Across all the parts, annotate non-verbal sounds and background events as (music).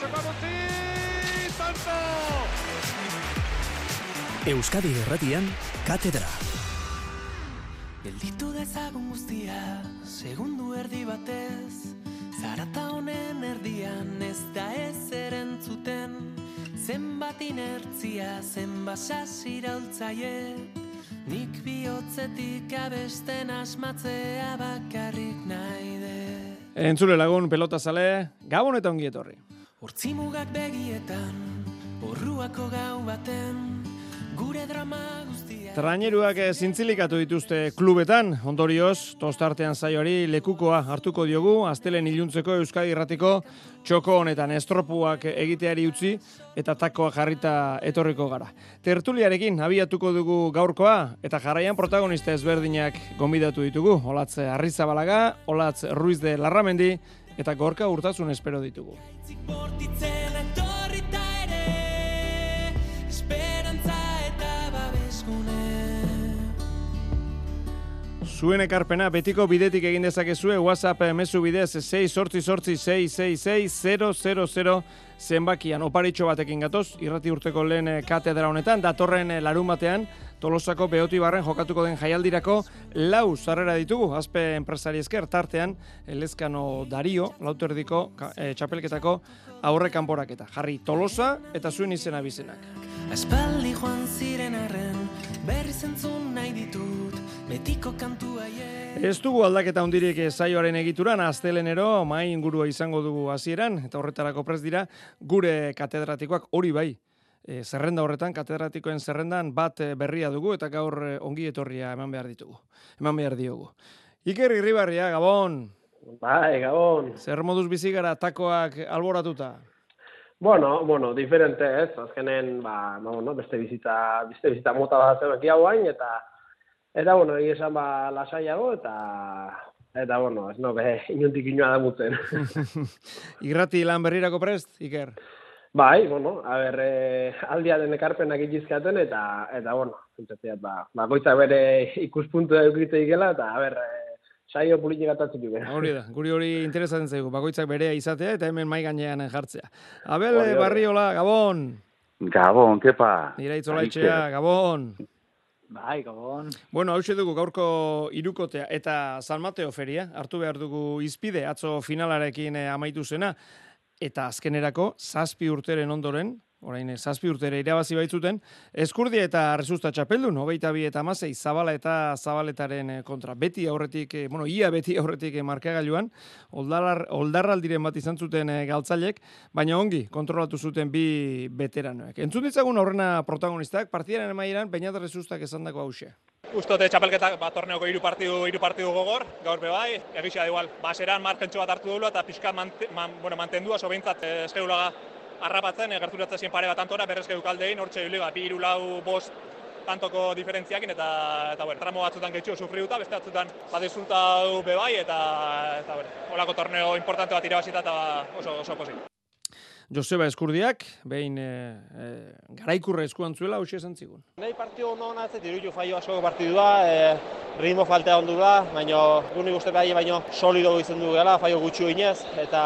Santo! Euskadi Erratian, Katedra. Gelditu dezagun guztia, segundu erdi batez, zarata honen erdian ez da ez erentzuten, zenbat inertzia, zenbat sasiraultzaie, nik bihotzetik abesten asmatzea bakarrik nahi de. Entzule lagun pelota zale, gabon eta ongi etorri. Hortzimugak begietan, horruako gau baten, gure drama guztia. Traineruak eh, zintzilikatu dituzte klubetan, ondorioz, tostartean zaioari lekukoa hartuko diogu, astelen iluntzeko Euskadi Irratiko txoko honetan estropuak egiteari utzi eta takoa jarrita etorriko gara. Tertuliarekin abiatuko dugu gaurkoa eta jarraian protagonista ezberdinak gonbidatu ditugu. Olatz Arrizabalaga, Olatz Ruiz de Larramendi eta Gorka Urtasun espero ditugu. Zuen ekarpena betiko bidetik egin dezakezue WhatsApp mezu bidez 6 sortzi sortzi 666 zenbakian oparitxo batekin gatoz, irrati urteko lehen eh, katedra honetan, datorren eh, larun batean, Tolosako behoti barren jokatuko den jaialdirako lau zarrera ditugu, azpe enpresari esker, tartean, Elezkano Dario, lauterdiko ka- eh, txapelketako aurre kanporaketa. Jarri Tolosa eta zuen izena bizenak. Aspaldi joan ziren arren, berri zentzun nahi ditut, betiko kantu haie. Ez dugu aldaketa hundirik eh, saioaren egituran, astelenero mai ingurua izango dugu hasieran eta horretarako prest dira gure katedratikoak hori bai. E, zerrenda horretan, katedratikoen zerrendan bat eh, berria dugu eta gaur ongi etorria eman behar ditugu. Eman behar diogu. Iker Irribarria, Gabon, Bai, gabon. zer moduz bizi gara takoak alboratuta? Bueno, bueno, diferente ez, azkenen, ba, no, no, beste bizita, beste bizita mota bat zen aquí hauain, eta, eta, bueno, egia esan, ba, lasaiago, eta, eta, bueno, ez no, be, inuntik inoa da mutzen. (laughs) Irrati lan berrirako prest, Iker? bai, bueno, a ber, eh, aldiaren ekarpenak itxizkaten, eta, eta, bueno, entzatiat, ba, bakoitzak bere ikuspuntu eukite ikela, eta, a ber, eh, saio politik atatzen dugu. Hori da, guri hori interesatzen zaigu, bakoitzak berea izatea eta hemen mai gainean jartzea. Abel. Barriola, Gabon, Gabon, kepa. Iraitzola Gabon. Bai, gabon. Bueno, hau dugu gaurko irukotea eta San Mateo feria, hartu behar dugu izpide, atzo finalarekin eh, amaitu zena, eta azkenerako, zazpi urteren ondoren, orain eh, zazpi urtere irabazi baitzuten, eskurdia eta resusta txapeldun, hogeita bi eta amasei, zabala eta zabaletaren eh, kontra. Beti aurretik, eh, bueno, ia beti aurretik markagailuan, oldarrar, oldarraldiren bat izan zuten galtzailek, baina ongi kontrolatu zuten bi veteranoek. Entzun ditzagun aurrena protagonistak, partidaren amaieran, Beñat resustak esandako hause. Ustote txapelketak ba, torneoko hiru partidu hiru partidu gogor, gaur be bai, egisa igual. Baseran markentxo bat hartu dula eta pixka mante, man, bueno, mantendua, so behintzat eh, eskeulaga harrapatzen, eh, gerturatzen zien pare bat antora, berrezke dukaldein, hortxe hili, ba, bi hiru lau bost tantoko diferentziakin eta eta bueno, tramo batzutan gehitxo sufriuta, beste batzutan badizulta du be bai eta eta bueno, holako torneo importante bat irabazita eta oso oso pozik. Joseba Eskurdiak, behin e, e, garaikurra eskuan zuela, hausia esan zigun. Nahi partidu ondo hona ez diruju faio asko partidu da, e, ritmo faltea ondu da, baina gunik uste behar baino solido izan du gela, faio gutxu inez, eta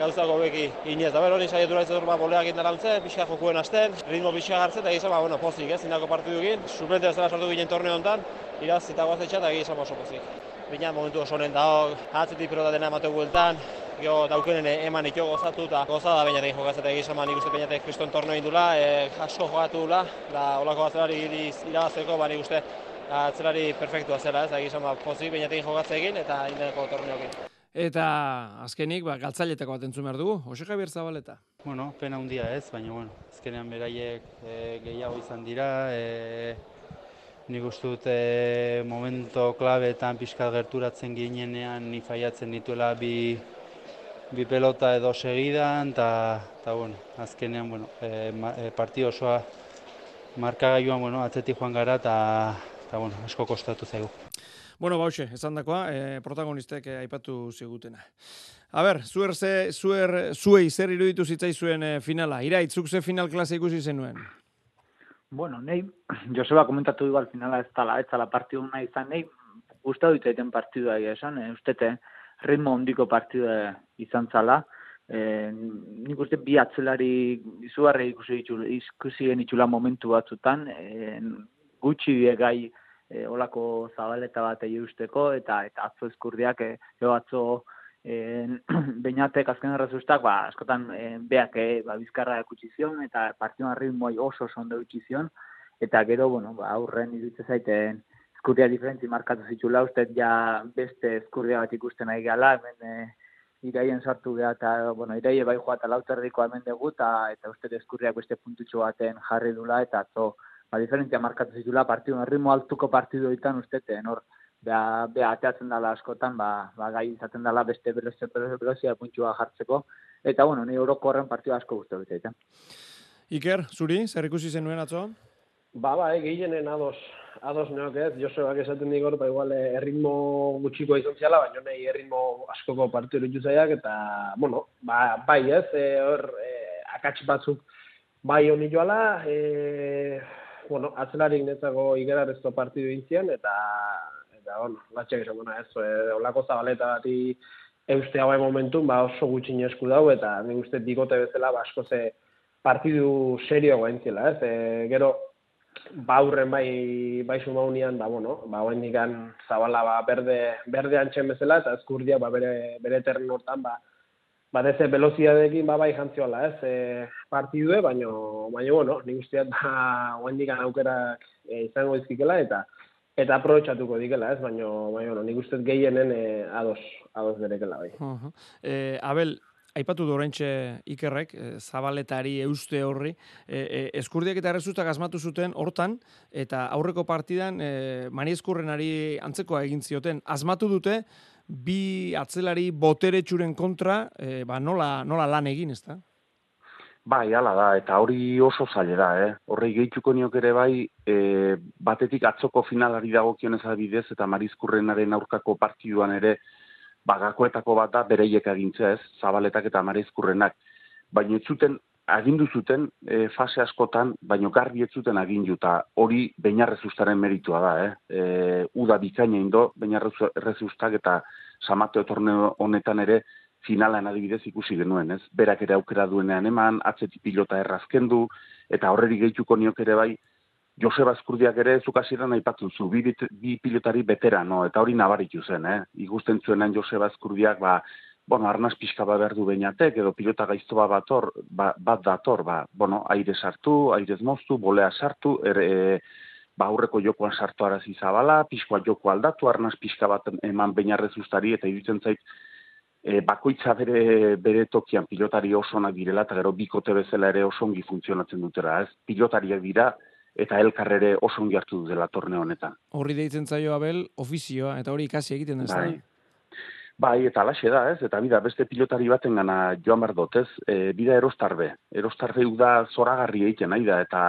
gauzak hobeki inez. Da ber, hori saiatu nahi zedur ba, boleak indarantzen, pixka jokuen hasten, ritmo pixka hartzen, eta gizan, ba, bueno, pozik ez, indako partidu egin, suplente bezala sortu ginen torneo honetan, iraz eta goazetxa, eta gizan oso pozik. Bina momentu oso honen dago, atzetik pelota dena emate bueltan, Gero daukenen eman ito gozatu eta goza da bainatek jokatzeta egizan nik uste bainatek kriston torneo indula, e, asko jokatu dula, da olako atzelari irabazteko, ba nik uste atzelari perfektua zela ez, da egizan ba, pozik bainatek jokatze egin eta indeko torneokin. Eta azkenik, ba, galtzailetako bat entzun behar dugu, Jose Javier Zabaleta. Bueno, pena handia ez, baina bueno, azkenean beraiek e, gehiago izan dira, e, nik uste dut e, momento klabeetan pixkat gerturatzen ginenean ni faiatzen dituela bi, bi pelota edo segidan, eta bueno, azkenean bueno, e, ma, e, partio osoa markagailuan bueno, atzetik joan gara eta eta bueno, asko kostatu zaigu. Bueno, bauxe, esan dakoa, e, protagonistek eh, aipatu zigutena. A ber, zuer, ze, zuer, zuei zer iruditu zitzaizuen e, finala? Iraitz, zuk ze final klase ikusi zenuen? Bueno, nahi, (clears throat) Joseba komentatu du al finala ez tala, ez tala partidu nahi izan, nahi, gustatu ditaiten partidua egia esan, e, ustete ritmo hondiko partidua izan zala, e, nik uste bi atzelari izugarri ikusi, ditu, ikusi genitxula momentu batzutan, e, gutxi die gai e, olako zabaleta bat egin usteko, eta eta atzo eskurdiak, e, atzo e, (clears throat) bainatek azken errezustak, ba, askotan e, beak e, ba, bizkarra ekutsi zion, eta partioan ritmoi oso ondo utzi zion, eta gero, bueno, ba, aurren iruditzen zaiten, eskurdia diferentzi markatu zitula, uste ja beste eskurdia bat ikusten nahi gala, hemen e, iraien sartu geha, eta, bueno, iraie bai joa eta lauterdiko hemen dugu, eta, eta uste eskurriak beste puntutxo baten jarri dula, eta atzo, ba, diferentzia markatu zitula partidu, erritmo altuko partidu ditan uste, hor, beha, beha ateatzen dela askotan, ba, ba gai izaten dela beste velozia, velozia puntxua jartzeko, eta, bueno, ni euroko horren partidu asko guztu dut, Iker, zuri, zer ikusi zenuen atzo? Ba, ba, eh, gehienen ados, ados neok ez, Josebak esaten digor, ba, igual, eh, erritmo gutxiko izan ziala, baina nahi erritmo askoko partidu eritu zaiak, eta, bueno, ba, bai ez, e, hor, e, akats batzuk bai honi joala, e, bueno, atzelarik netzako igerarezko partidu intzian, eta, eta, bueno, latxek esan duna ez, e, olako zabaleta bati euste hau momentun, ba, oso gutxin esku dau, eta nik uste dikote bezala, ba, asko ze partidu serio gaintzela, ez, e, gero, baurren bai bai sumaunian ba bueno ba oraindikan zabala ba berde berde antzen bezala eta eskurdia ba bere bere terreno hortan ba ba deze velozidadeekin ba bai jantziola ez e, partidue baino baino bueno ni guztiak ba oraindikan aukerak e, izango dizkikela eta eta aprobetxatuko dikela, ez? Baino, baino, bueno, nik ustez gehienen eh, ados, ados berekela, bai. Uh -huh. eh, Abel, aipatu du oraintxe ikerrek, e, zabaletari euste horri, e, e, eskurdiak eta errezustak asmatu zuten hortan, eta aurreko partidan e, mani eskurrenari antzekoa egin zioten, asmatu dute, bi atzelari botere txuren kontra, e, ba, nola, nola lan egin, ez da? Bai, ala da, eta hori oso zaila da, eh? Horrei gehituko niok ere bai, e, batetik atzoko finalari dagokionez adibidez, eta marizkurrenaren aurkako partiduan ere, bagakoetako bat da bereiek agintzea ez, zabaletak eta mareizkurrenak. Baina ez zuten, agindu zuten e, fase askotan, baino garbi ez zuten agindu, eta hori bainarrezustaren meritua da, eh? E, uda bikaina indo, bainarrezustak eta samateo torneo honetan ere, finalan adibidez ikusi genuen, ez? Berak ere aukera duenean eman, atzetik pilota errazkendu, eta horreri gehituko niok ere bai, Joseba Eskurdiak ere zukasiran aipatu zu, bi, bi pilotari no, eta hori nabaritu zen, eh? Igusten zuenan Joseba Eskurdiak, ba, bueno, arnaz pixka ba behar du bainatek, edo pilota gaizto ba bator, ba, bat dator, ba, bueno, aire sartu, aire moztu, bolea sartu, er, e, ba, aurreko jokoan sartu arazi zabala, pixkoa joko aldatu, arnaz pixka bat eman bainarrez ustari, eta iruditzen zait, e, bakoitza bere, bere tokian pilotari oso direla, eta gero bikote bezala ere oso ongi funtzionatzen dutera, ez? Pilotariak dira, eta elkarrere oso ongi hartu dela torneo honetan. Horri deitzen zaio Abel ofizioa eta hori ikasi egiten da. Bai. Bai, eta alaxe da, ez? Eta bida, beste pilotari baten gana joan behar dut, ez? E, bida erostarbe. Erostarbe da zoragarri egiten, nahi da, eta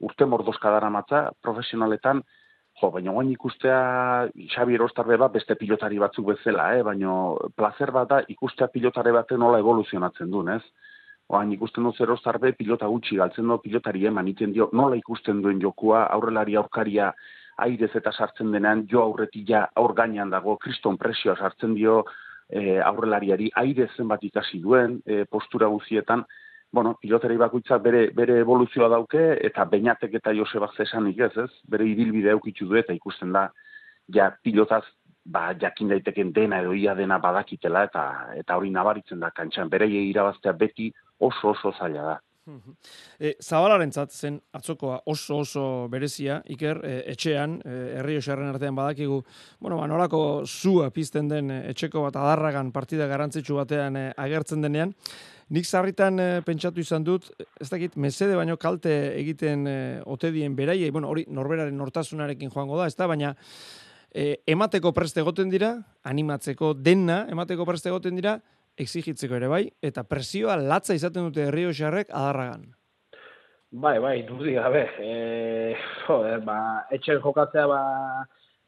urte mordozka dara matza, profesionaletan, jo, baina guain ikustea Xabi erostarbe bat beste pilotari batzuk bezala, eh? baina placer bat da ikustea pilotare baten nola evoluzionatzen duen, ez? Oain ikusten du zero zarbe, pilota gutxi galtzen du, pilotari eman iten dio, nola ikusten duen jokua, aurrelari aurkaria airez eta sartzen denean, jo aurretila aur gainean dago, kriston presioa sartzen dio e, aurrelariari, aire zenbat ikasi duen, e, postura guzietan, bueno, pilotari bakoitza bere, bere evoluzioa dauke, eta bainatek eta Josebak zesanik ez, ez, bere ibilbide eukitzu du, eta ikusten da, ja, pilotaz ba, jakin daiteken dena edo ia dena badakitela eta eta hori nabaritzen da kantxan. Bereiei irabaztea beti oso oso zaila da. E, Zabalaren zen atzokoa oso oso berezia, Iker, e, etxean, e, herri osarren artean badakigu, bueno, ba, nolako zua pizten den e, etxeko bat adarragan partida garantzitsu batean e, agertzen denean, nik zarritan e, pentsatu izan dut, ez dakit, mesede baino kalte egiten e, otedien beraiei, bueno, hori norberaren nortasunarekin joango da, ez da, baina e, emateko preste egoten dira, animatzeko dena emateko preste egoten dira, exigitzeko ere bai, eta presioa latza izaten dute herrio xarrek adarragan. Bai, bai, dudik gabe. E, joder, ba, etxen jokatzea, ba,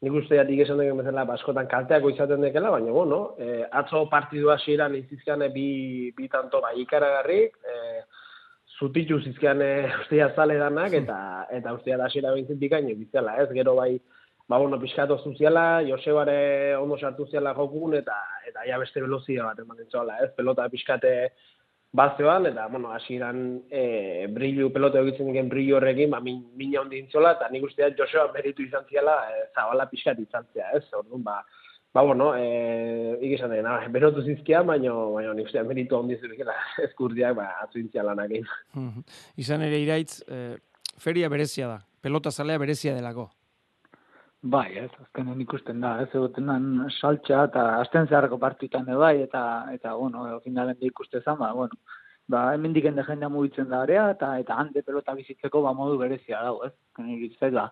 nik uste jatik esan dugu bezala, ba, askotan kalteako izaten dekela, baina, bueno, e, atzo partidua ziren izizkane bi, bi tanto, ba, ikaragarrik, e, zutitu zizkane ustea zale danak, eta, eta ustea da zira bintzen bikaino, bizela, ez, gero bai, ba, bueno, pixkatu zuziala, Josebare ondo sartu ziala jokun, eta, eta ja beste velozia bat ematen zola, ez? Pelota pixkate bazeoan, eta, bueno, hasieran e, brillu, pelota egitzen diken brillu horrekin, ba, min, mina hondi intzola, eta nik usteat Joseba meritu izan ziala, e, zabala pixkat izan zia, ez? Orduan, ba, ba, bueno, e, ikizan dena, berotu zizkia, baina, baina nik usteat meritu hondi zirikela (laughs) eskurdiak, ba, atzu intzia lanak egin. Mhm. Izan ere iraitz, eh, feria berezia da, pelota zalea berezia delako. Bai, ez, azkenen ikusten da, ez egoten dan saltxa eta azten zeharreko partitan bai, eta, eta bueno, finalen da ikuste zan, ba, bueno, ba, hemen diken de jendea mugitzen da area, eta, eta hande pelota bizitzeko ba, modu berezia dago, ez, ikusten da,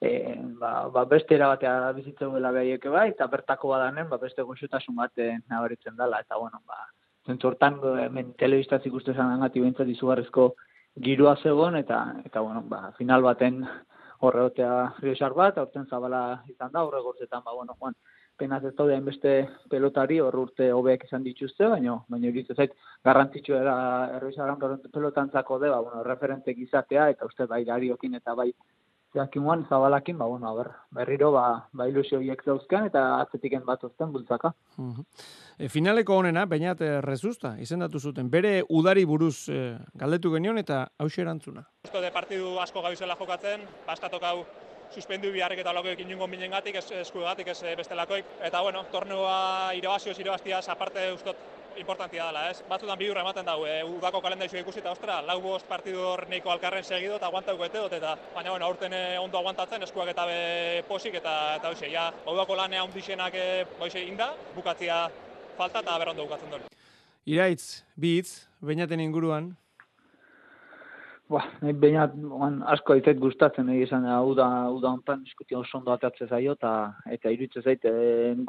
e, ba, ba, beste erabatea bizitzen dela behaieke bai, eta bertako badanen, ba, beste goxotasun bat nabaritzen dela, eta bueno, ba, zentzortan hemen telebistaz ikuste zan angati bentsat izugarrezko girua zegoen, eta, eta bueno, ba, final baten horreotea rioxar bat, aurten zabala izan da, horre gortzetan, ba, bueno, Juan, penaz ez daude beste pelotari hor urte hobeak izan dituzte, baina baina iritzen zait garrantzitsua era errixaran pelotantzako de, ba, bueno, referente izatea eta uste bai gariokin eta bai jakimuan zabalakin, ba, bueno, ber, berriro ba, ba ilusio hiek dauzkan eta atzetiken bat ozten bultzaka. E, finaleko honena, bainat rezusta, izendatu zuten, bere udari buruz e, galdetu genion eta hause erantzuna. Uste de partidu asko gauzela jokatzen, bastatok hau suspendu biharrek eta lokoek inungo minen gatik, ez eskugatik, ez bestelakoik. Eta bueno, torneoa irabazioz irabaztiaz, aparte ustot importantia dela, ez? Batzutan bi urra ematen dago, e, udako kalendarizua ikusi eta ostra, lau bost partidu hor alkarren segido eta aguantauko ete dut, eta baina bueno, aurten eh, ondo aguantatzen, eskuak eta be posik eta eta hoxe, ja, udako lanea ondixenak e, boixe inda, bukatzia falta eta berrondo bukatzen dut. Iraitz, bi hitz, bainaten inguruan, Ba, nahi baina asko aitzait gustatzen nahi izan uda uda hontan diskuti oso ondo atatze zaio eta eta iruditzen zait e,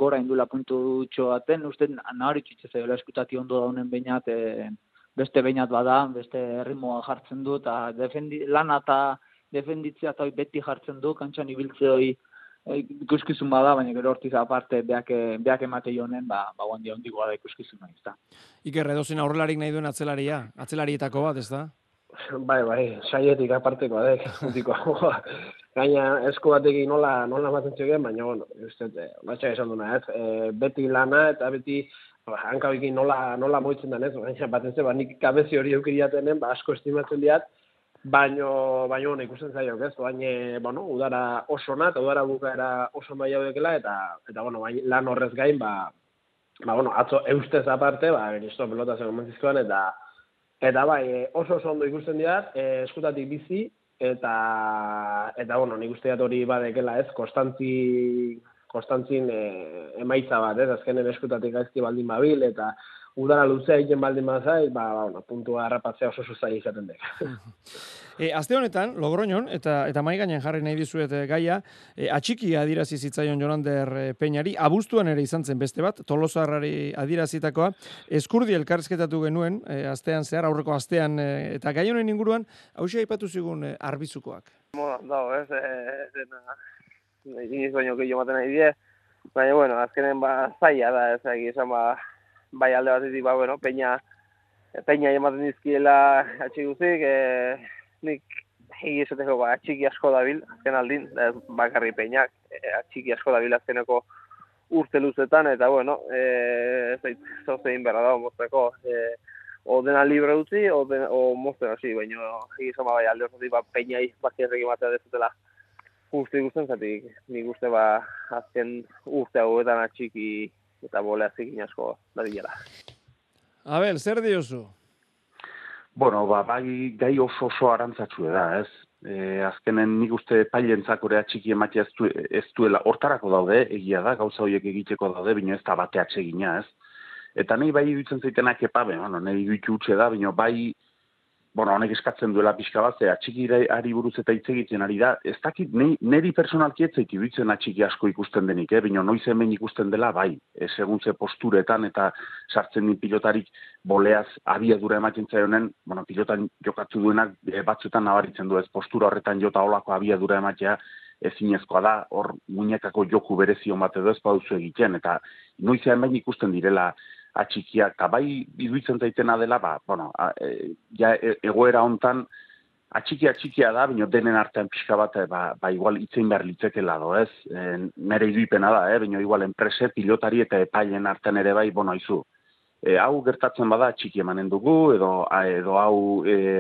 gora indula puntu txoaten uste nahari txitze zaio eskutati ondo da honen bainat e, beste bainat bada beste erritmoa jartzen du eta defendi lana eta defenditzea eta beti jartzen du kantxan ibiltze hori e, ikuskizun bada, baina gero hortiz aparte beak, beak emate jonen, ba, ba guan dia ondikoa da ikuskizun nahi, ezta. Iker, edozen aurrelarik nahi duen atzelaria, atzelarietako bat, ez da? (laughs) Bai, bai, saietik aparteko adek, (laughs) utiko. Gaina esko batekin nola, nola maten txegen, baina, bueno, uste, batxa esan duna, ez, e, beti lana eta beti ba, hankabekin nola, nola moitzen den, ez, baina baten ze, ba, nik kabezi hori eukiriatenen, ba, asko estimatzen diat, baino, baino, bueno, ikusten zaio, ez, baina, bueno, udara oso nat, udara bukaera oso bai haudekela, eta, eta, bueno, baina, lan horrez gain, ba, ba, bueno, atzo eustez aparte, ba, benisto pelota zen eta, Eta bai, e, oso oso ondo ikusten dira, e, eskutatik bizi, eta, eta bueno, nik usteat hori badekela ez, konstantzi, konstantzin e, emaitza bat, ez, azkenen eskutatik gaizki baldin babil, eta udara luzea egiten baldin bazai, ba, ba, bueno, puntua harrapatzea oso zuzai izaten dek. (laughs) e, azte honetan, Logroñon, eta eta mai gainen jarri nahi dizuet eh, gaia, e, atxiki adirazi zitzaion Jonander Peñari, abuztuan ere izan zen beste bat, tolosarrari adirazitakoa, eskurdi elkarrizketatu genuen, e, astean zehar, aurreko astean, e, eta gai honen inguruan, hausia aipatu zigun e, arbizukoak. Bueno, dago, ez, ez, ez, iniz baino gehiago maten nahi die, baina, bueno, azkenen ba, zaila da, ez, egizan, ba, bai alde batetik, ba, bueno, peña, peña ematen dizkiela atxiguzik, e, nik hegi esateko ba, atxiki asko dabil, azken aldin, bakarri peñak, e, atxiki asko dabil azkeneko urte luzetan, eta bueno, e, zait, zauzein berra da, mozteko, e, o dena libre utzi, o, den, o mozten hasi, baina hegi esama bai alde batetik, ba, peñai bakierregi matea dezutela, uste ikusten, zatik, nik uste ba, azken urte hauetan atxiki eta bolea zikin asko da dira. Abel, zer diozu? Bueno, ba, bai gai oso oso arantzatxue da, ez? E, azkenen nik uste pailentzak orea txiki ematea ez, du, ez duela hortarako daude, egia da, gauza horiek egiteko daude, bino ez da batea txegina, ez? Eta nahi bai dutzen zaitenak epabe, bueno, nahi duitu utxe da, bino bai bueno, honek eskatzen duela pixka bat, ze atxiki ari buruz eta hitz egiten ari da, ez dakit, neri personalki ez zaiti duitzen atxiki asko ikusten denik, eh? bino noiz hemen ikusten dela, bai, e, seguntze posturetan eta sartzen din pilotarik boleaz abiadura ematen zaionen, bueno, pilotan jokatu duenak e, batzuetan nabaritzen du ez postura horretan jota olako abiadura ematea, ezinezkoa da, hor muñekako joku berezion bat edo ez pauzu egiten, eta noizean behin ikusten direla, atxikia, eta bai iduitzen daitena dela, ba, bueno, a, e, ja, e, egoera hontan, atxiki atxikia da, baina denen artean pixka bat, eh, ba, ba igual itzein behar litzekela do, ez? E, nere irudipena da, eh? baina igual enprese, pilotari eta epailen artean ere bai, bono izu. E, hau gertatzen bada txiki emanen dugu, edo, edo hau, e,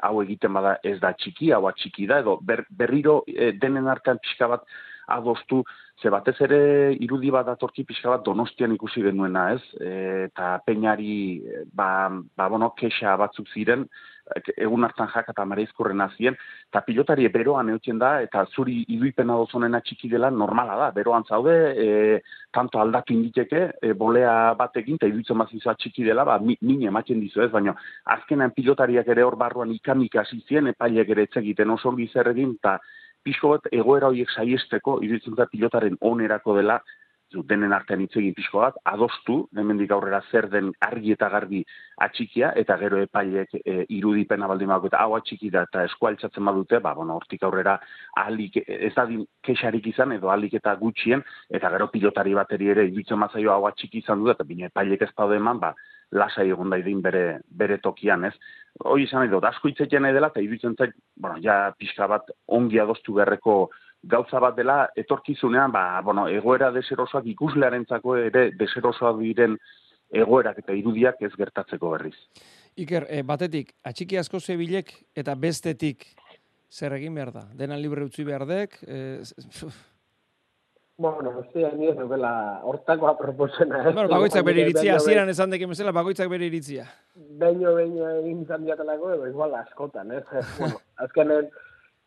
hau egiten bada ez da txiki, hau atxiki da, edo ber, berriro e, denen artean pixka bat adostu, ze batez ere irudi bat datorki pixka bat donostian ikusi genuena, ez? E, eta peinari, ba, ba, bueno, kexa batzuk ziren, egun hartan jaka eta mareizkurren azien, eta pilotari beroan eutzen da, eta zuri iduipena dozonena txiki dela normala da, beroan zaude, e, tanto aldatu inditeke, e, bolea batekin, eta iduitzen bazizua txiki dela, ba, min ematen dizu ez, baina azkenan pilotariak ere hor barruan ikamik hasi zien, epailek ere etzegiten oso gizerregin, eta pixko bat egoera horiek saiesteko, iduitzen da pilotaren onerako dela, denen artean hitz egin pixko bat, adostu, hemendik aurrera zer den argi eta garbi atxikia, eta gero epailek e, irudipena baldin bako, eta hau atxiki da, eta eskualtzatzen badute, ba, bueno, hortik aurrera alik, ez da kexarik izan, edo alik eta gutxien, eta gero pilotari bateri ere, iduitzen mazaio hau atxiki izan dut, eta bine epailek ez daude eman, ba, lasai egon daidin bere, bere tokian, ez? Hoi izan nahi dut, asko hitzetien nahi dela, eta iduitzen zait, bueno, ja pixka bat ongi adostu beharreko gauza bat dela etorkizunean, ba, bueno, egoera deserosoak ikuslearentzako ere deserosoak diren egoerak eta irudiak ez gertatzeko berriz. Iker, e, batetik, atxiki asko zebilek eta bestetik zer egin behar da? Dena libre utzi behar dek? E, bueno, dira, ni ez dukela hortakoa proposena. Eh? Bueno, bagoitzak bere iritzia, ziren esan dekin bezala, bagoitzak bere iritzia. Beino, beino egin izan diatelako, igual askotan, ez? (laughs) bueno, azkenen,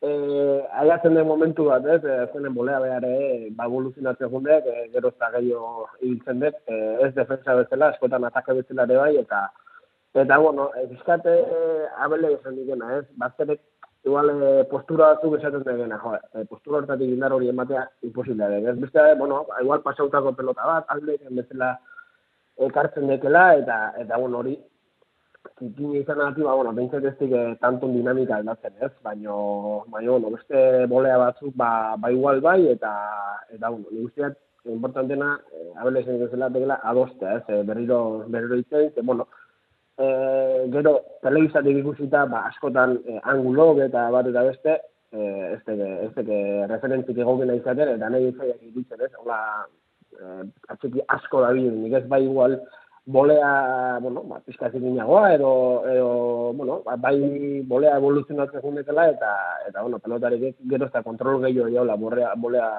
eh aiatzen den momentu bat, ez, eh, zenen bolea behare, eh, ba evoluzionatzen jundek, eh, gero eta gehiago ibiltzen dut, eh, ez defensa bezala, eskotan atake bezala ere bai, eta, eta bueno, bizkate eh, abele esan digena, ez, bazterek, igual eh, postura batzuk esaten degena, jo, eh, postura hortatik indar hori ematea imposiblea da, ez, beste, bueno, igual pasautako pelota bat, alde, bezala, ekartzen dekela, eta, eta bueno, hori, Zikine izan ati, ba, bueno, behintzat ez dik eh, tanton dinamika aldatzen ez, baino, baino, bueno, beste bolea batzuk, ba, ba igual bai, eta, eta, bueno, nik usteat, importantena, eh, abele zen duzela, begela, adostea, ez, eh, berriro, berriro itzen, ze, bueno, eh, gero, telebizatik ikusita, ba, askotan, eh, angulok eta bat eta beste, eh, ez teke, ez teke referentzik egokena izaten, eta nahi izaiak ikusten, ez, hola, eh, atxiki asko da bide, nik ez bai igual, bolea, bueno, ba, pizkazik inagoa, edo, edo, bueno, ba, bai bolea evoluzionatzen jundetela, eta, eta, bueno, pelotarik gero ez da kontrol gehiago jaula bolea, bolea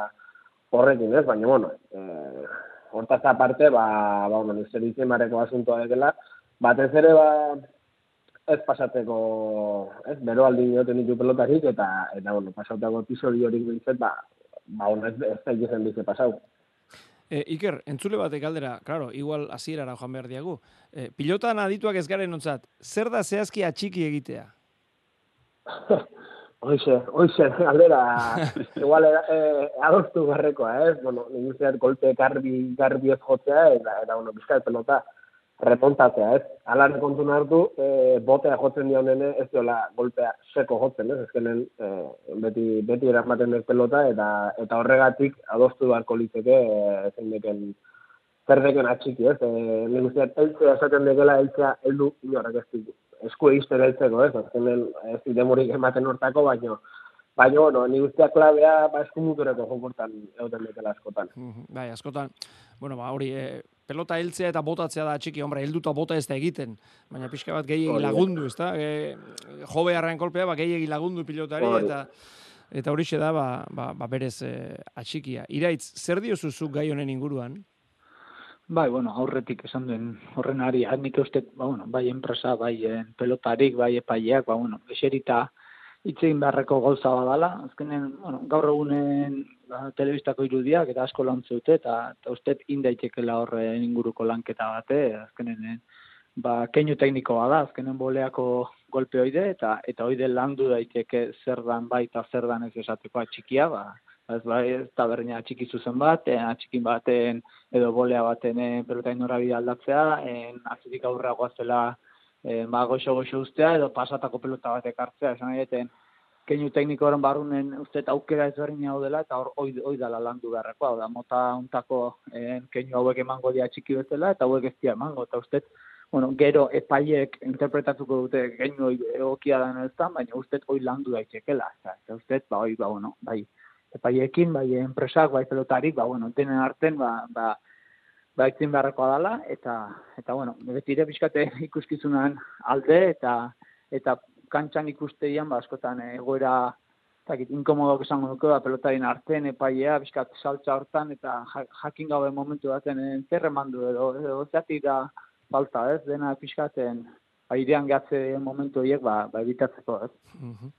horrekin, ez? Baina, bueno, e, hortaz aparte, ba, ba, bueno, nire ditzen mareko asuntoa dela, batez ere, ba, ez pasateko, ez, bero aldi nioten ditu pelotarik, eta, eta, bueno, pasautako episodio hori bintzet, ba, ba, ez, ez da ikizen bize pasau. E, Iker, entzule batek galdera, claro, igual hasierara joan behar diagu. E, pilotan adituak ez garen ontzat, zer da zehazki atxiki egitea? (laughs) Oixe, oixe, galdera, (laughs) igual eh, adostu garrekoa, ez? Eh? Bueno, ninguziat golpe garbi, garbi ez jotzea, eta, eta bueno, bizkal pelota, remontatzea, ez? Alan kontu hartu, e, botea jotzen dionene, ez diola golpea seko jotzen, ez? Ezkenen e, beti, beti eramaten ez pelota, eta, eta horregatik adostu beharko litzeke e, zein deken zerdeken atxiki, ez? E, Nik usteat, eltzea esaten dekela, eltzea heldu inorak ez ditu. Esku egizten eltzeko, ez? Ezkenen ez demorik ematen hortako, baino, Baina, bueno, ni guztia klabea, ba, eskumutureko jokortan egoten dekela askotan. bai, askotan, bueno, ba, hori, e, pelota heltzea eta botatzea da txiki, hombre, helduta bota ez da egiten, baina pixka bat gehiagi lagundu, ez da? E, jobe harren kolpea, ba, gehiagi lagundu pilotari, eta eta hori da, ba, ba, ba berez e, atxikia. Iraitz, zer diozuzu gai honen inguruan? Bai, bueno, aurretik esan duen horren ari, nik uste, ba, bueno, bai enpresa, bai pelotarik, bai epaileak, ba, bueno, eserita, itzein beharreko gauza badala, azkenen, bueno, gaur egunen ba, telebistako irudiak eta asko lan zute, eta, eta uste indaitekela horre inguruko lanketa bate, azkenen, eh, ba, keinu teknikoa da, azkenen boleako golpe oide, eta eta oide landu daiteke zer dan bai zer dan ez esateko atxikia, ba, ez bai, ez da berdina atxiki zuzen bat, eh, atxikin baten edo bolea baten en, eh, pelotain norabide aldatzea, en, azitik aurra guazela, e, ba, goxo goxo ustea edo pasatako pelota bat ekartzea, esan egiten keinu tekniko horren barrunen uste aukera ezberdin hau dela eta hor oi, oi dela landu beharreko, hau da, mota untako e, keinu hauek emango dia txiki bezala eta hauek ez emango, eta uste bueno, gero epaiek interpretatuko dute geinu egokia den ez baina uste hoi landu daitekela. Eta, uste, ba, hoi, ba, bueno, bai, epaiekin, bai, enpresak, bai, pelotarik, ba, bueno, denen arten, ba, ba, ba, itzin beharrekoa dela, eta, eta, bueno, betire pixkate ikuskizunan alde, eta, eta kantxan ikusteian, ba, askotan egoera, zakit, inkomodok esango duke, ba, pelotarin arten, epaia, bizkat saltza hortan, eta jakin gabe momentu baten enterre mandu edo, edo zati da falta, ez, dena pixkaten, ba, idean gatze momentu horiek, ba, ba, ebitatzeko, ez. Mhm.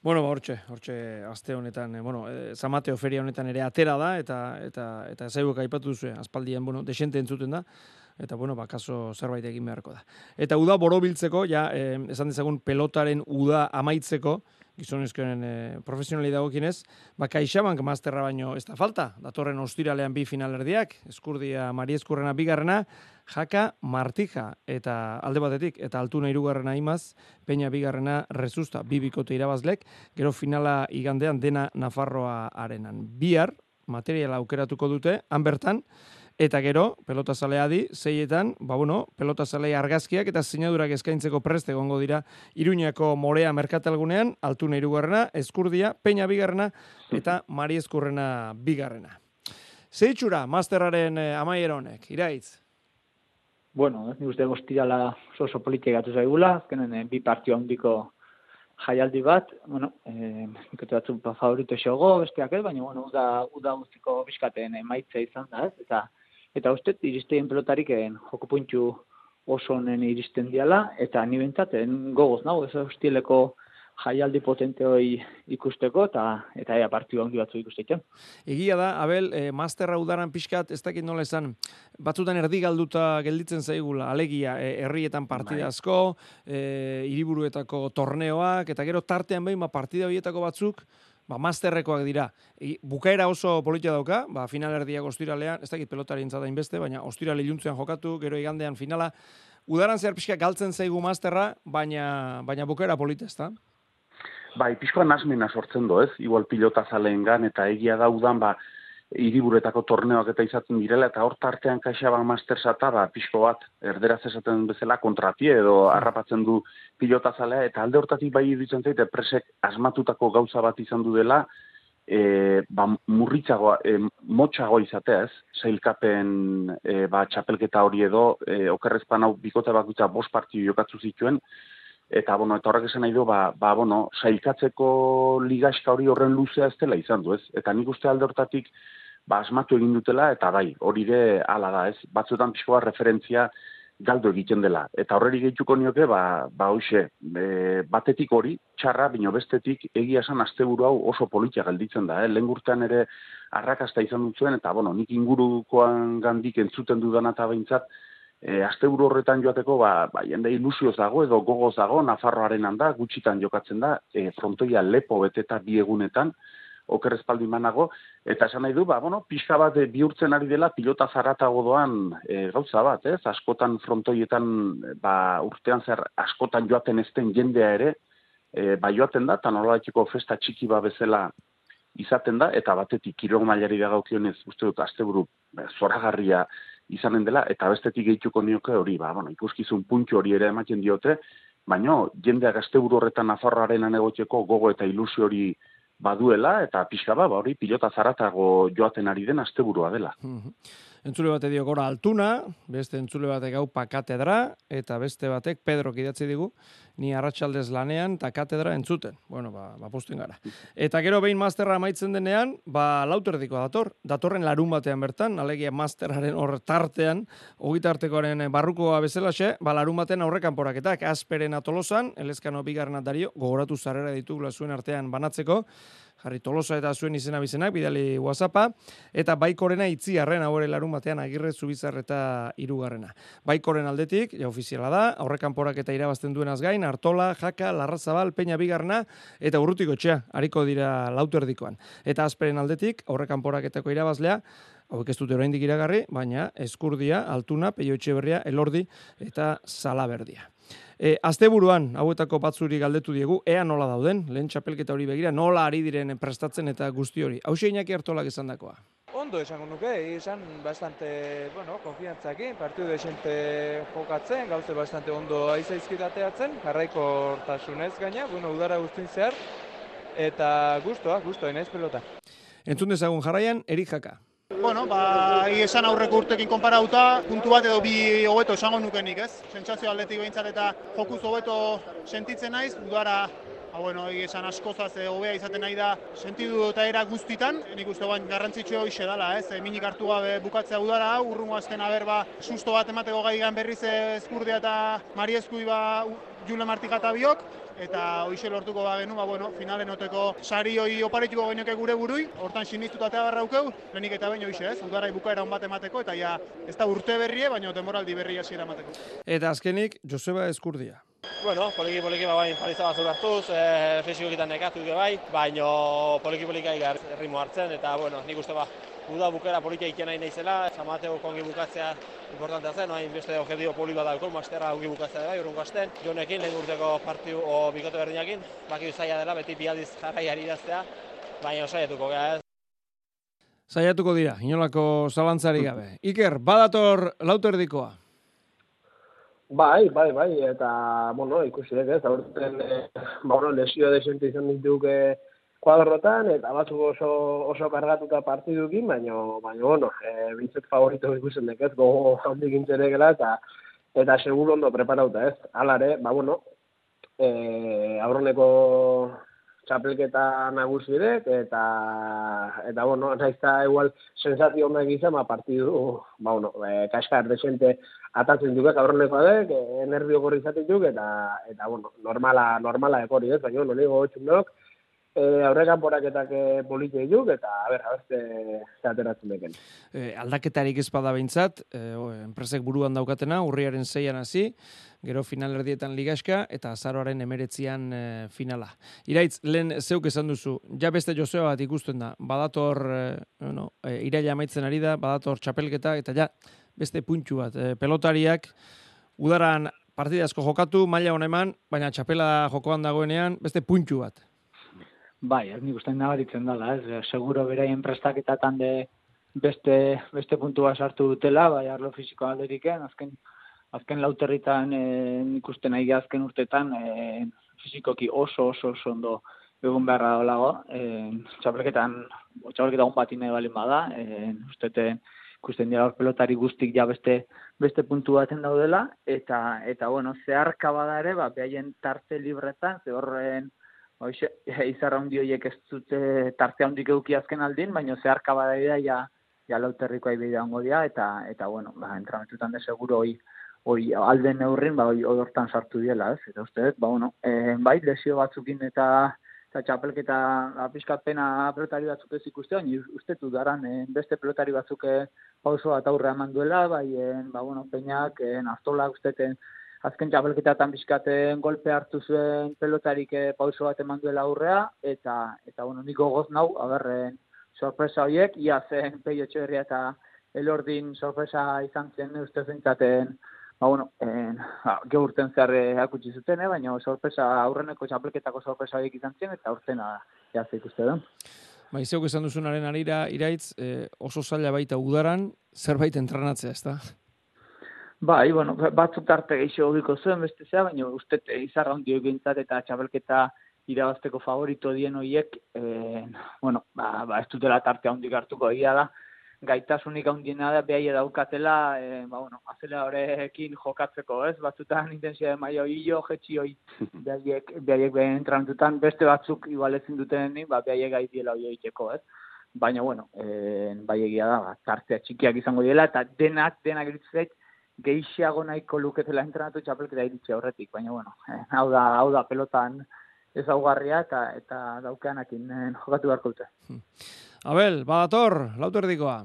Bueno, ba, hortxe, hortxe, aste honetan, e, bueno, e, Zamateo feria honetan ere atera da, eta eta eta zaibuek aipatu duzu, aspaldian, bueno, desente entzuten da, eta, bueno, ba, kaso zerbait egin beharko da. Eta uda borobiltzeko, ja, e, esan dezagun pelotaren uda amaitzeko, gizonezkoen e, profesionali dagokinez, ba, kaixabank masterra baino ez da falta, datorren ostiralean bi finalerdiak, eskurdia Mari Eskurrena bigarrena, jaka martija, eta alde batetik, eta altuna irugarrena imaz, peina bigarrena rezusta, bibikote irabazlek, gero finala igandean dena Nafarroa arenan. Bihar, materiala aukeratuko dute, han bertan, Eta gero, pelota zalea di, zeietan, ba bueno, pelota zalea argazkiak eta sinadurak eskaintzeko preste egongo dira Iruñako Morea Merkatalgunean, Altuna irugarrena, Eskurdia, Peña bigarrena eta (laughs) Mari Eskurrena bigarrena. Zeitxura, masterraren eh, amaiera honek, iraitz? Bueno, ez ni uste goztirala oso politik gatu zaigula, azkenen eh, bi partio handiko jaialdi bat, bueno, eh, ikote batzu favorito xogo, besteak ez, baina, bueno, uda, uda guztiko biskaten emaitza izan da, ez, eta eta uste iristen pelotarik joko puntxu oso honen iristen diala, eta ni bentsaten gogoz nago, ez hostileko jaialdi potente hoi ikusteko, eta eta ea partio ongi batzu ikusteko. Egia da, Abel, e, masterra udaran pixkat, ez dakit nola esan, batzutan erdi galduta gelditzen zaigula, alegia, e, herrietan partida bai. asko, e, iriburuetako torneoak, eta gero tartean behin, ba, partida horietako batzuk, ba, masterrekoak dira. I, bukaera oso politia dauka, ba, final erdiak ostiralean, ez dakit pelotari intzada inbeste, baina ostirale iluntzean jokatu, gero igandean finala. Udaran zer pixka galtzen zaigu masterra, baina, baina bukaera polita ez da? Bai, pixkoa nasmena sortzen do, ez? Igual pilota zaleen gan, eta egia da udan, ba, iriburetako torneoak eta izaten direla, eta hor tartean kaixaban mastersata, ba, pixko bat, erderaz esaten bezala, kontrapie edo harrapatzen du pilota zalea, eta alde hortatik bai iruditzen zaite, presek asmatutako gauza bat izan du dela, e, ba, murritzagoa, e, motxago izatea ez, zeilkapen e, ba, txapelketa hori edo, e, okerrezpan hau bikote bakutza bost partio jokatzu zituen, eta bueno, eta horrek esan nahi du, ba, ba bueno, sailkatzeko ligaska hori horren luzea ez dela izan du, ez? Eta nik uste alde hortatik, ba, asmatu egin dutela, eta bai, hori de ala da, ez? Batzuetan pixkoa referentzia galdu egiten dela. Eta horreri gehituko nioke, ba, ba hoxe, e, batetik hori, txarra, bino bestetik, egia esan asteburu hau oso politia galditzen da, eh? Lehen ere arrakasta izan dut zuen, eta bueno, nik ingurukoan gandik entzuten dudana eta behintzat, e, asteburu horretan joateko, ba, ba jende ilusioz dago, edo gogoz dago, Nafarroaren handa, gutxitan jokatzen da, e, frontoia lepo beteta bi egunetan, oker espaldi manago, eta esan nahi du, ba, bueno, pixka bat e, bihurtzen ari dela pilota zaratago doan e, gauza bat, ez? Askotan frontoietan, ba, urtean zer, askotan joaten ezten jendea ere, e, ba, joaten da, eta nola festa txiki ba bezala izaten da, eta batetik kirol mailari da gaukionez, uste dut, asteburu, zoragarria izanen dela, eta bestetik gehituko nioke hori, ba, bueno, ikuskizun puntxo hori ere ematen diote, baino, jendeak asteburu horretan Nafarroaren anegotzeko gogo eta ilusio hori baduela, eta pixka ba, hori pilota zaratago joaten ari den asteburua dela. Entzule bate dio gora altuna, beste entzule batek gau pa katedra, eta beste batek Pedro kidatzi digu, ni arratsaldez lanean eta katedra entzuten. Bueno, ba, ba gara. Eta gero behin masterra amaitzen denean, ba lauterdiko dator. Datorren larun batean bertan, alegia masterraren hor tartean, ogitartekoaren barrukoa bezalaxe, ba larun batean aurrekan poraketak, asperen atolosan, elezkano bigarren dario, gogoratu zarrera ditugula zuen artean banatzeko, jarri tolosa eta zuen izena bizenak, bidali whatsappa, eta baikorena itzi arren hau larun batean agirre zubizar eta irugarrena. Baikoren aldetik, ja ofiziala da, aurrekan porak eta irabazten duenaz gain, Artola, Jaka, Larrazabal, Peña Bigarna eta Urrutiko txea, hariko dira lauterdikoan. Eta azperen aldetik, aurrekan poraketako irabazlea, hauek ez dute oraindik iragarri, baina eskurdia, altuna, peio berria, elordi eta salaberdia. E, asteburuan hauetako batzuri galdetu diegu, ea nola dauden, lehen txapelketa hori begira, nola ari diren prestatzen eta guzti hori. Hau seinak hartolak esan dakoa. ondo esango nuke, izan bastante, bueno, konfiantzakin, partidu desente jokatzen, gauze bastante ondo aizaizkit ateatzen, jarraiko hortasunez gaina, bueno, udara guztin zehar, eta gustoa, gustoa, inaiz pelota. Entzun dezagun jarraian, Erik Jaka. Bueno, ba, esan aurreko urtekin konparauta, puntu bat edo bi hobeto esango nukenik, ez? Sentsazio atletik behintzat eta jokuz hobeto sentitzen naiz, udara Ba, bueno, esan askozaz e, hobea izaten nahi da sentidu eta era guztitan, nik uste bain garrantzitsua hoxe dela, ez? E, minik hartu gabe bukatzea udara urrungo azten berba susto bat emateko gai berriz ezkurdia eta mariezkui ba Jule Martika biok, eta hoxe lortuko ba genu, ba, bueno, finalen oteko sari hoi oparituko genioke gure burui, hortan sinistuta eta barra ukeu, lehenik eta baino hoxe ez, udarai bukaera bat emateko, eta ja, ez da urte berrie, baina demoraldi berria hasiera emateko. Eta azkenik, Joseba Eskurdia. Bueno, poliki poliki ba bain paliza bat hartuz, eh fisikoetan nekatu ge bai, baino poliki poliki aigar ritmo hartzen eta bueno, nik uste ba uda bukera politia iken nahi naizela, Samateo kongi bukatzea importantea zen, hain beste objektibo poli bat dauko, masterra ongi bukatzea bai, urrungo asten. Jonekin lehen urteko partiu o bikote berdinakin, baki zaila dela beti bi aldiz jarraiari idaztea, baina saiatuko gea ez. Saiatuko dira, inolako zalantzari gabe. Iker, badator lauterdikoa. Bai, bai, bai, eta, bueno, ikusi dut ez, aurten, e, ba, bueno, lesio desente izan dituke kuadrotan, eta batzuk oso, oso kargatuta partidukin, baina, baina, bueno, e, bintzet favorito ikusen dek ez, gogo handik intzere gela, eta, eta seguro ondo preparauta ez. Alare, ba, bueno, e, aurroneko txapelketa nagusirek, eta, eta bueno, naizta igual sensazio honak izan, ma ba, partidu, ba, bueno, e, kaskar desente atatzen duke aurreneko dek, e, nervio gorri izaten duk, eta, eta, bueno, normala, normala ekori, ez, baina, no, nigo gotxun e, aurrekan poraketak e, politia iduk, eta, a ber, abeste zateratzen deken. E, aldaketarik ezpada behintzat, e, enpresek buruan daukatena, urriaren zeian hasi, gero final erdietan ligaska, eta azaroaren emeretzian e, finala. Iraitz, lehen zeuk esan duzu, ja beste Josea bat ikusten da, badator, e, no, e, iraila amaitzen ari da, badator txapelketa, eta ja, beste puntxu bat, e, pelotariak, udaran partida asko jokatu, maila honeman, baina txapela jokoan dagoenean, beste puntxu bat. Bai, ez nik uste nabaritzen dela, ez, eh, seguro beraien prestaketatan de beste, beste puntua sartu dutela, bai, arlo fiziko alderiken, azken, azken lauterritan e, nik uste nahi azken urtetan e, fizikoki oso, oso, oso ondo egun beharra dolago, e, txapelketan, txapelketan bat ine balin bada, e, ustete, ikusten dira pelotari guztik ja beste beste puntu baten daudela eta eta bueno zeharka bada ere ba behaien tarte libretan ze horren Hoxe, izarra hundi horiek ez dute tarte handik eduki azken aldin, baina zeharka badaida ja, ja lauterrikoa ibidea ongo dia, eta, eta bueno, ba, entrametutan de seguro hoi, hoi alden neurrin, ba, hoi odortan sartu diela, ez? Eta uste, ba, bueno, e, bai, lesio batzukin eta eta txapelketa apiskat pena pelotari batzuk ez ikuste, baina uste du daran e, beste pelotari batzuk e, pauso bat aurre eman duela, bai, e, ba, bueno, peinak, e, nastola usteten, azken txapelketatan bizkaten golpe hartu zuen pelotarik e, pauso bat eman duela aurrea, eta, eta bueno, niko goz nau, aberren, sorpresa horiek, ia zen (laughs) peio txerria eta elordin sorpresa izan zen uste zentzaten, ba, bueno, en, ba, geurten zerre akutsi zuten, eh, baina sorpresa, aurreneko txapelketako sorpresa horiek izan zen, eta urtena jazte ikuste da. Ba, izeuk esan duzunaren arira, iraitz, eh, oso zaila baita udaran, zerbait entrenatzea, ez da? Bai, bueno, batzuk tarte gehiago giko zuen beste zea, baina uste izarra hondi egintzat eta txabelketa irabazteko favorito dien horiek, e, bueno, ba, ba, ez dutela tarte handik hartuko egia da, gaitasunik handiena da, behai daukatela, e, ba, bueno, azela horrekin jokatzeko, ez, batzutan intensia de maio hilo, jetxi hoi, (laughs) behaiek, behaiek entrantutan, beste batzuk igualetzen duten, ba, behaiek gaitiela hoi egiteko, ez, baina, bueno, e, bai egia da, ba, tartea txikiak izango dela, eta denak, denak iritzek, gehiago nahiko luketela entrenatu txapelketa iritsi aurretik, baina bueno, eh, hau da, hau da pelotan ezaugarria eta eta daukeanakin eh, jokatu beharko dute. Hmm. Abel, badator, lauterdikoa.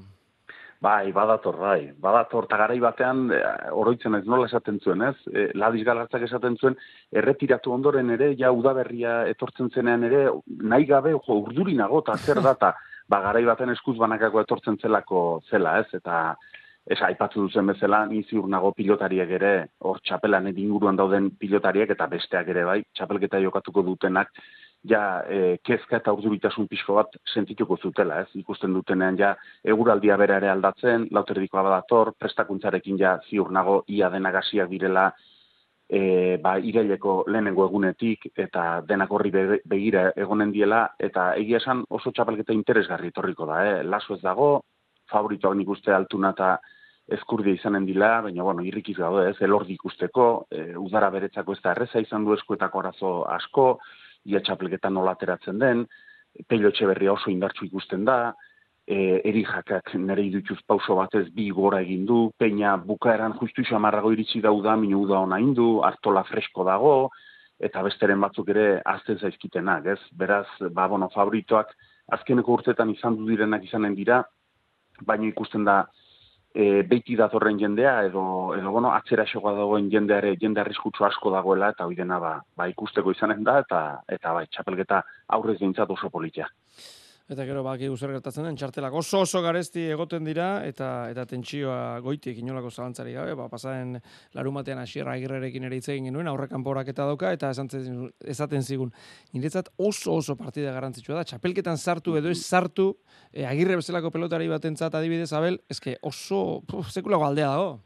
Bai, badator, bai. Badator, eta garai batean, e, oroitzen ez nola esaten zuen, ez? E, Ladiz galartzak esaten zuen, erretiratu ondoren ere, ja udaberria etortzen zenean ere, nahi gabe, jo, urdurinago, eta zer data, (laughs) ba, garai baten eskuz banakako etortzen zelako zela, ez? Eta, Ez aipatu duzen bezala, ni ziur nago pilotariek ere, hor txapelan inguruan dauden pilotariek eta besteak ere bai, txapelketa jokatuko dutenak, ja e, kezka eta urduritasun pixko bat sentituko zutela, ez? Ikusten dutenean ja eguraldia bera ere aldatzen, lauterdikoa badator, prestakuntzarekin ja ziur nago ia denagasiak direla e, ba, iraileko lehenengo egunetik eta denak horri be- begira egonen diela eta egia esan oso txapelketa interesgarri etorriko da, eh? Laso ez dago, favoritoak nik uste altuna eta ezkurdia izanen dila, baina, bueno, irrikiz gaude, ez, elordi ikusteko, e, udara beretzako ez da erreza izan du eskuetako arazo asko, ia txapelketa nola ateratzen den, peilo berria oso indartsu ikusten da, e, eri jakak nire idutuz pauso batez bi gora egin du, peina bukaeran justu xamarrago iritsi dauda, minu uda ona indu, hartola fresko dago, eta besteren batzuk ere azten zaizkitenak, ez? Beraz, ba, bueno, favoritoak azkeneko urtetan izan du direnak izanen dira, baina ikusten da e, beiti datorren jendea edo edo bueno, atzera xoga dagoen jendeare jende arriskutsu asko dagoela eta hori dena ba, ba ikusteko izanen da eta eta bai txapelketa aurrez behintzat oso politia. Eta gero baki zer gertatzen den, txartelak oso oso garesti egoten dira, eta eta tentsioa goitik inolako zalantzari gabe, ba, pasaren larumatean asierra agirrerekin ere egin genuen, aurre kanporak eta dauka, eta esan zen- esaten zigun, niretzat oso oso partida garrantzitsua da, txapelketan sartu edo ez sartu, e, agirre bezalako pelotari batentzat adibidez, Abel, eske oso puf, sekulako aldea dago.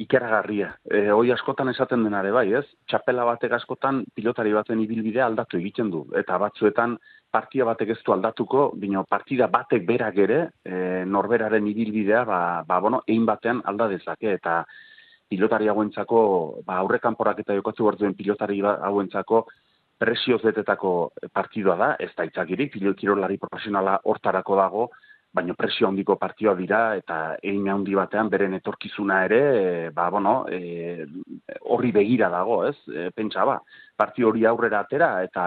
Ikeragarria. E, hoi askotan esaten denare bai, ez? Txapela batek askotan pilotari baten ibilbidea aldatu egiten du. Eta batzuetan partia batek ez du aldatuko, bino partida batek berak ere, e, norberaren ibilbidea, ba, ba, bueno, egin batean alda dezake. Eta pilotari hauentzako, ba, aurrekanporak eta jokatzu behar duen pilotari ba- hauentzako presioz betetako partidua da, ez da itzakirik, pilo- kirolari profesionala hortarako dago, baina presio handiko partioa dira eta egin handi batean beren etorkizuna ere, e, ba, bueno, e, horri begira dago, ez? E, pentsa ba, partio hori aurrera atera eta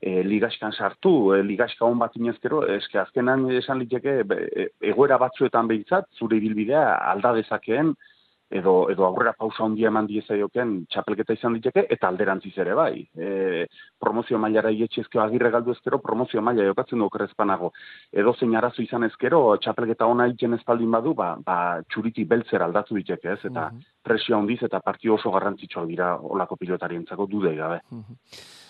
e, ligaskan sartu, e, ligaska hon bat inezkero, eske azkenan esan liteke egoera batzuetan behintzat, zure ibilbidea alda dezakeen, edo, edo aurrera pausa handia eman diezaioken txapelketa izan liteke, eta alderantziz ere bai. E, promozio mailara ietxezkeo agirre galdu ezkero, promozio maila jokatzen du okerrezpanago. Edo zein arazo izan ezkero, txapelketa ona egiten ez baldin badu, ba, ba txuriti beltzer aldatu diteke, ez? Eta presio handiz eta partio oso garrantzitsua dira olako pilotarientzako dudei gabe.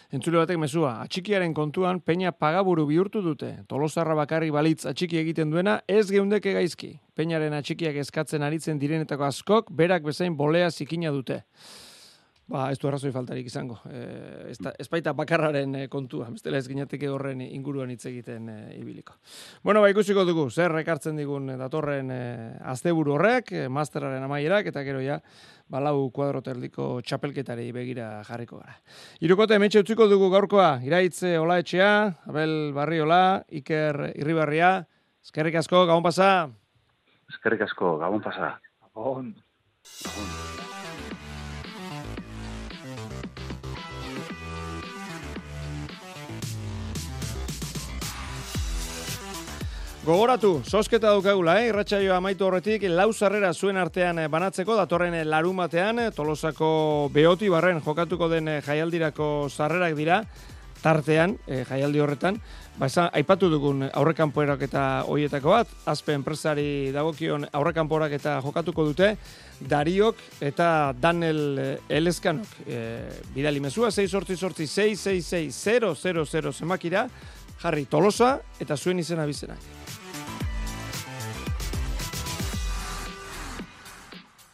Entzule batek mezua, atxikiaren kontuan peña pagaburu bihurtu dute. Tolosarra bakarri balitz atxiki egiten duena ez geundeke gaizki. Peñaren atxikiak eskatzen aritzen direnetako askok, berak bezain bolea zikina dute. Ba, ez du arrazoi faltarik izango. E, ez, da, ez baita bakarraren e, kontua, bestela ez ginateke horren inguruan hitz egiten e, ibiliko. Bueno, ba, ikusiko dugu, zer ekartzen digun datorren e, asteburu horrek, e, masteraren amaierak, eta gero ja, balau kuadro terdiko txapelketari begira jarriko gara. Irukote, metxe utziko dugu gaurkoa, iraitze Ola Etxea, Abel Barriola, Iker Irribarria, eskerrik asko, gabon pasa. Eskerrik asko, gabon pasa. Gabon. Gogoratu, sosketa daukagula, eh? irratsaioa amaitu horretik, lau sarrera zuen artean eh, banatzeko, datorren eh, larumatean, eh, tolosako beoti barren jokatuko den jaialdirako sarrerak dira, tartean, eh, jaialdi horretan, ba, esan, aipatu dugun aurrekanpoerak eta hoietako bat, azpe enpresari dagokion aurrekanporak eta jokatuko dute, Dariok eta Daniel Eleskanok. Eh, bidali mezua, 6 sortzi sortzi 666 zemakira, jarri tolosa eta zuen izena bizenak.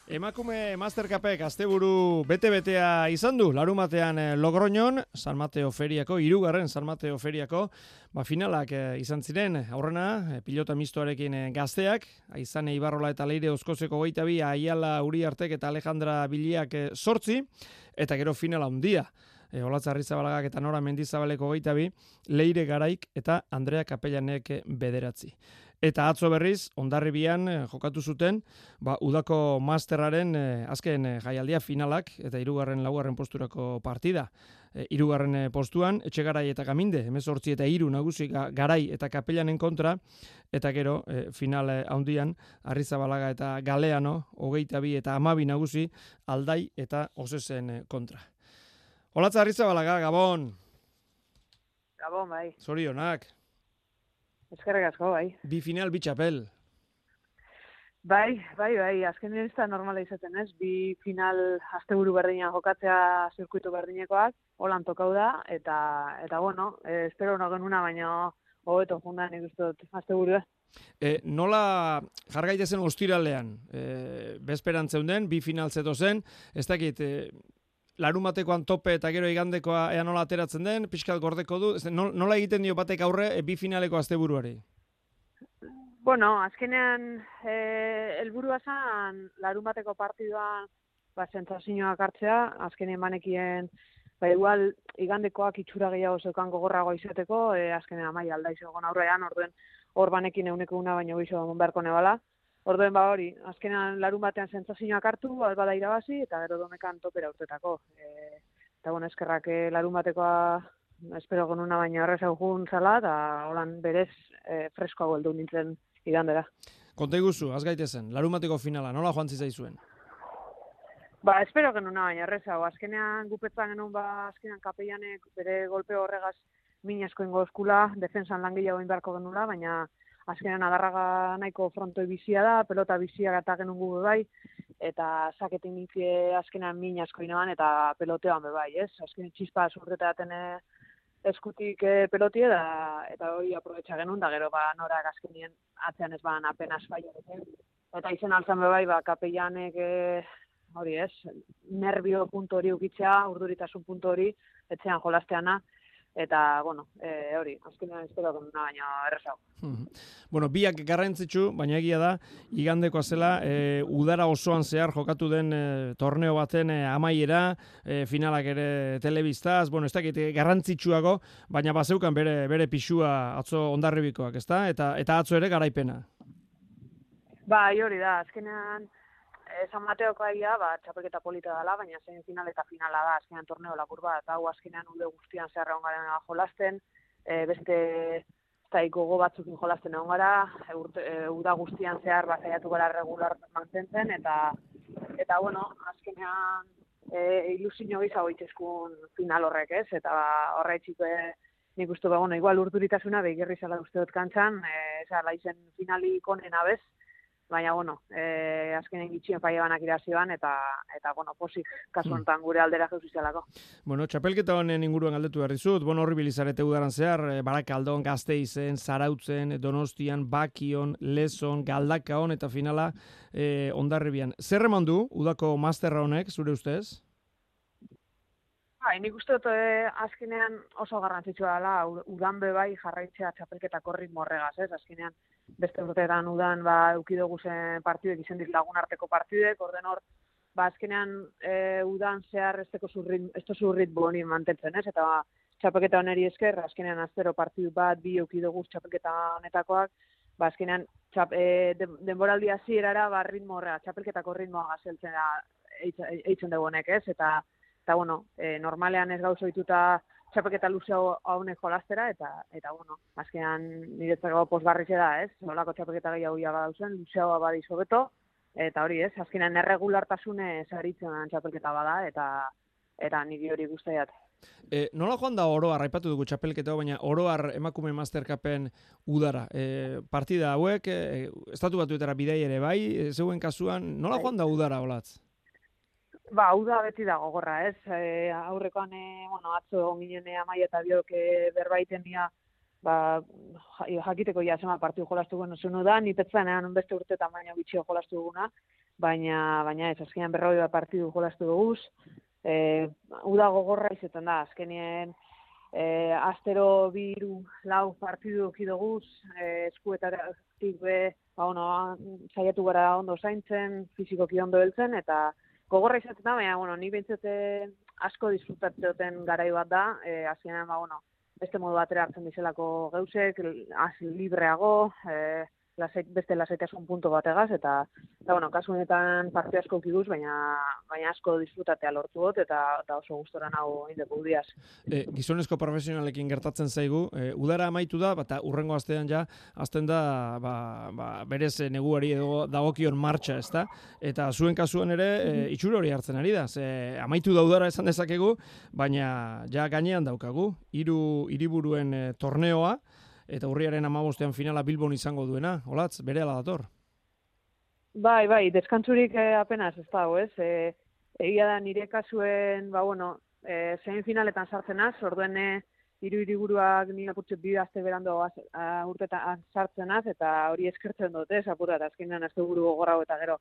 Emakume Mastercapek asteburu bete-betea izan du, larumatean eh, Logroñon, San Mateo Feriako, irugarren San Mateo Feriako, ba, finalak eh, izan ziren, aurrena, eh, pilota mistoarekin gazteak, Aizane Ibarrola eta Leire Oskozeko goita bi, Aiala Uriartek eta Alejandra Biliak sortzi, eta gero finala handia. E, Olatza eta Nora Mendizabaleko goita bi, Leire Garaik eta Andrea Kapellanek bederatzi. Eta atzo berriz, ondarribian eh, jokatu zuten, ba, udako masterraren eh, azken eh, jaialdia finalak eta hirugarren laugarren posturako partida. E, irugarren eh, postuan, etxegarai eta gaminde, emezortzi eta hiru nagusi ga- garai eta kapellanen kontra, eta gero eh, final eh, handian, Arrizabalaga eta Galeano, hogeita bi eta amabi nagusi, aldai eta osesen eh, kontra. Olatza Arrizabalaga, Gabon, Gabon, bai. zorionak, Eskerrik asko, bai. bi final, bi txapel. Bai, bai, bai, azkenean ez da normala izaten ez, bi final asteburu berdina jokatzea zirkuitu berdinekoak, holan tokau da, eta, eta bueno, eh, espero no genuna, baina hobeto jundan nik uste dut asteburua. E, nola jargaitezen ostiralean, e, bezperan zeunden, bi final zeto zen, ez dakit, e, larumatekoan tope eta gero igandekoa ea nola ateratzen den, pixkat gordeko du, ez, nol- nola egiten dio batek aurre e, bi finaleko asteburuari? Bueno, azkenean eh helburua zen larun bateko partiduan ba sentsazioak hartzea, azkenean banekien ba igual igandekoak itxura gehiago zeukan gogorrago izateko, eh azkenean amai aldaiz egon aurrean, orduen hor banekin euneko una baino gehiago egon beharko nebala. Orduen ba hori, azkenean larun batean sentsazioak hartu, ba, bada irabazi eta gero domekan topera urtetako. Eh eta bueno, eskerrak eh, larun batekoa espero genuna baino errezago jun zala, eta holan berez eh, freskoago heldu nintzen igandera. Konta iguzu, az gaitezen, larumateko finala, nola joan zitzaizuen? Ba, espero genuna baina errezago. Azkenean gupetzan genuen ba, azkenean kapeianek bere golpe horregaz min asko ingo eskula, defensan lan gehiago egin beharko genula, baina azkenean adarraga nahiko frontoi bizia da, pelota bizia gata genuen gu bai, eta saketin nintzie azkenean min asko inaban, eta pelotean be bai, ez? Azkenean txispa surteta daten eskutik eh, pelotie da, eta hori aprobetxa genuen, da gero ba norak azkenien atzean ez ban apenas faio Eta izen altzan be bai, ba, kapeianek eh, hori ez, nervio puntu hori ukitzea, urduritasun puntu hori, etxean jolasteana, eta, bueno, e, hori, azkenean espero genuna baina errezago. Mhm. Bueno, biak garrantzitsu, baina egia da, igandekoa zela, e, udara osoan zehar jokatu den e, torneo baten e, amaiera, e, finalak ere telebistaz, bueno, ez dakit garrantzitsuago, baina bazeukan bere bere pixua atzo ondarribikoak, ezta? Eta eta atzo ere garaipena. Bai, hori da, azkenean, San Mateoko aia, ba, txapelketa polita dela, baina zein final eta finala da, azkenean torneo lakur bat, hau azkenean ude guztian zehar egon garen jolasten, e, beste zai gogo batzukin jolasten egon gara, e, e, uda guztian zehar ba, saiatu gara regular mantentzen, eta, eta bueno, azkenean e, ilusio gisa goitzeskun final horrek, ez? Eta ba, horretxik e, nik uste ba, bueno, igual urduritasuna begirri zala uste dut kantxan, e, zala izen finalik onena bez, baina bueno, eh azkenen gitxien faia banak irazioan eta eta bueno, posik kasu Hmm. honetan gure aldera jeuzi zelako. Bueno, txapelketa honen inguruan galdetu behar dizut, bueno, horri bilizarete udaran zehar, e, Barakaldon, Gazteizen, Zarautzen, Donostian, Bakion, Leson, Galdakaon eta finala e, ondarribian. Zer eman du, udako masterra honek, zure ustez? Bai, nik uste dut eh, azkenean oso garrantzitsua dela udan be bai jarraitzea txapelketako ritmo horregaz, ez? Azkenean beste urteetan udan ba eduki dugu zen partiduek izen dit lagun arteko partiduek, orden hor ba azkenean eh, udan zehar ez teko zurrit, ez tozu ritmo honi mantentzen, ez? Eta ba, txapelketa honeri esker, azkenean aztero partidu bat bi eduki dugu txapelketa honetakoak, ba azkenean txap, e, den- denboraldi hasierara ba ritmo horrega, txapelketako ritmoa gazeltzen eitzen dugu honek, ez? Eta eta bueno, e, normalean ez gauzo dituta txapelketa luzeo haunek jolastera, eta, eta bueno, azkenean niretzako posgarrixe da, ez? Nolako txapelketa gehiago ja badauzen, luzeoa badiz hobeto, eta hori, ez? Azkenean erregulartasune zaritzen txapelketa bada, eta eta niri hori guztiat. E, nola joan da oroar, aipatu dugu txapelketa, baina oroar emakume masterkapen udara. E, partida hauek, e, estatu batuetara bidei ere bai, e, zeuen kasuan, nola joan da udara olatz? Ba, hau da beti da gogorra, ez? E, aurrekoan, e, bueno, atzo egon ginen e, amai eta biok e, berbaiten dira, ba, ja- jakiteko ja zema partidu jolastu guen zuen da, ni petzanean beste urtetan baina bitxio jolastu duguna, baina, baina ez, azkenean berroi bat partidu jolastu duguz, e, uda gogorra izaten da, azkenien, e, astero biru lau partidu eduki duguz, e, eskuetatik be, ba, bueno, saiatu gara ondo zaintzen, fizikoki ondo heltzen, eta gogorra izaten da, baina, bueno, ni bintzete asko disfrutatzen duten garai bat da, e, azkenean, ba, bueno, beste modu batera hartzen dizelako geusek, az libreago, e, lasait, beste lasaitasun punto bategaz, eta, eta bueno, kasu honetan parte asko ukiguz, baina, baina asko disfrutatea lortu dut, eta, eta oso gustora nago indeko diaz. E, gizonezko profesionalekin gertatzen zaigu, e, udara amaitu da, eta urrengo astean ja, azten da, ba, ba, berez neguari edo dagokion martxa, ezta? Eta zuen kasuan ere, e, itxuro hori hartzen ari da, ze amaitu da udara esan dezakegu, baina ja gainean daukagu, hiru hiriburuen e, torneoa, eta urriaren amabostean finala Bilbon izango duena, olatz, bere dator. Bai, bai, deskantzurik eh, apenas ez dago, ez? E, egia da nire kasuen, ba, bueno, e, semifinaletan sartzen az, orduen e, hiru hiriburuak ni apurtxo bi aste berando urtetan sartzen az, eta hori eskertzen dut, ez, apurra, eta azkenean azte buru gogorrago eta gero.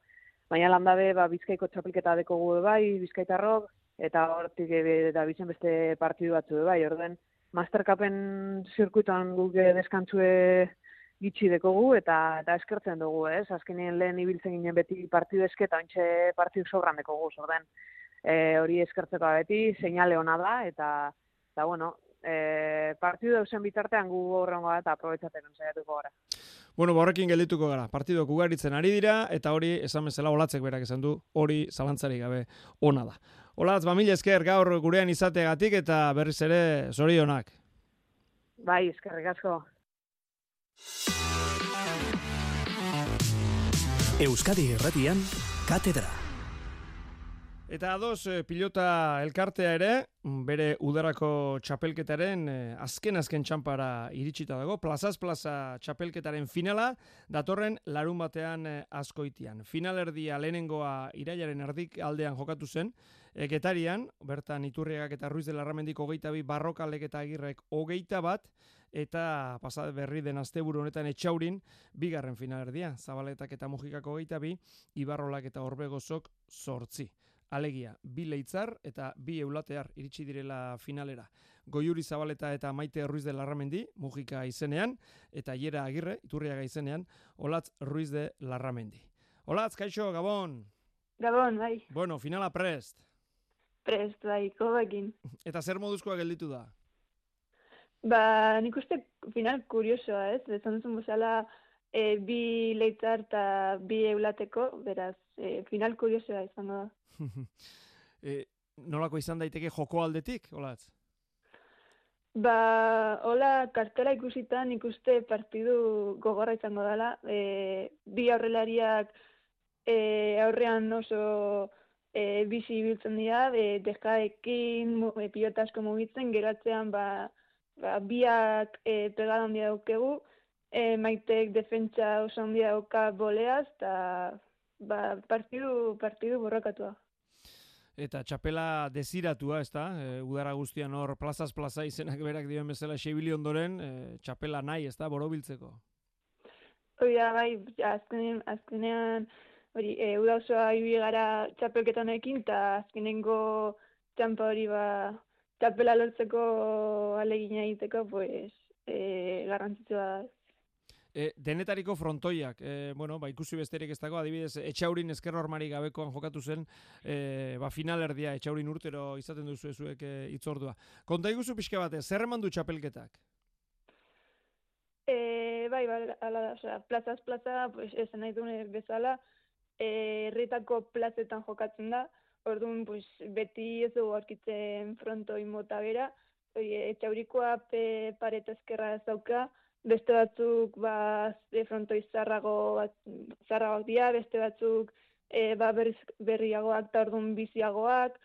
Baina landabe, ba, bizkaiko txapelketa deko gu bai, bizkaitarrok, eta hortik e, da bizen beste partidu batzu bai, orduen, Mastercapen zirkuitan guk e, deskantzue gitxi dekogu eta eta eskertzen dugu, ez? Azkenean lehen ibiltzen ginen beti partidu eske eta ontxe partidu sobran dekogu, orden. E, hori eskertzeko beti, seinale ona da eta eta bueno, e, partidu dausen bitartean gu horrengo eta aprobetxatzen saiatuko gara. Bueno, borrekin geldituko gara. Partido ugaritzen ari dira eta hori esan bezala olatzek berak esan du, hori zalantzarik gabe ona da. Olatz, ba, mila esker gaur gurean izategatik eta berriz ere zorionak. Bai, eskerrik asko. Euskadi Erratian, Katedra. Eta ados eh, pilota elkartea ere, bere udarako txapelketaren eh, azken azken txampara iritsita dago, plazaz plaza txapelketaren finala, datorren larun batean eh, askoitian. Finalerdia lehenengoa irailaren erdik aldean jokatu zen, Eketarian, bertan Iturriagak eta Ruiz de Larramendik hogeita bi, Barrokalek eta Agirrek hogeita bat, eta pasat berri den asteburu honetan etxaurin, bigarren finalerdia, Zabaletak eta Mujikako hogeita bi, Ibarrolak eta Orbegozok sortzi. Alegia, bi leitzar eta bi eulatear iritsi direla finalera. Goiuri Zabaleta eta Maite Ruiz de Larramendi, Mujika izenean, eta Iera Agirre, Iturriaga izenean, Olatz Ruiz de Larramendi. Olatz, kaixo, Gabon! Gabon, bai. Bueno, finala prest. Prest, bai, kobakin. (laughs) Eta zer moduzkoa gelditu da? Ba, nik uste final kuriosoa, ez? Ezan duzun bezala e, bi leitzar eta bi eulateko, beraz, e, final kuriosoa izango da. (laughs) e, nolako izan daiteke joko aldetik, olatz? Ba, hola, kartela ikusitan ikuste partidu gogorra izango dela. E, bi aurrelariak e, aurrean oso e, bizi ibiltzen dira, e, dekaekin, e, pilota mugitzen, geratzean ba, ba, biak e, pegada handia daukegu, e, maitek defentsa oso handia dauka boleaz, eta ba, partidu, partidu borrokatua. Eta txapela desiratua, ez da? E, udara guztian hor plazaz plaza izenak berak dioen bezala xebili ondoren, e, txapela nahi, ez da, borobiltzeko? Hoi da, bai, azkenean, azkenean hori, e, uda osoa gara txapelketan ekin, eta azkenengo txampa hori ba, txapela lortzeko alegina egiteko, pues, e, garrantzitsua da. E, denetariko frontoiak, e, bueno, ba, ikusi besterik ez dago, adibidez, etxaurin ezkerro armari gabekoan jokatu zen, e, ba, finalerdia etxaurin urtero izaten duzu ezuek e, itzordua. Konta iguzu pixka bate, zer eman du txapelketak? E, bai, bai, ala da, oza, plazaz plaza, pues, esan nahi dune bezala, herritako plazetan jokatzen da, orduan pues, beti ez dugu aurkitzen frontoi mota bera, etxaurikoa pe paret ezkerra ez dauka, beste batzuk ba, e, frontoi zarrago, zarragoak dira, beste batzuk e, ba, berriz, berriagoak eta orduan biziagoak,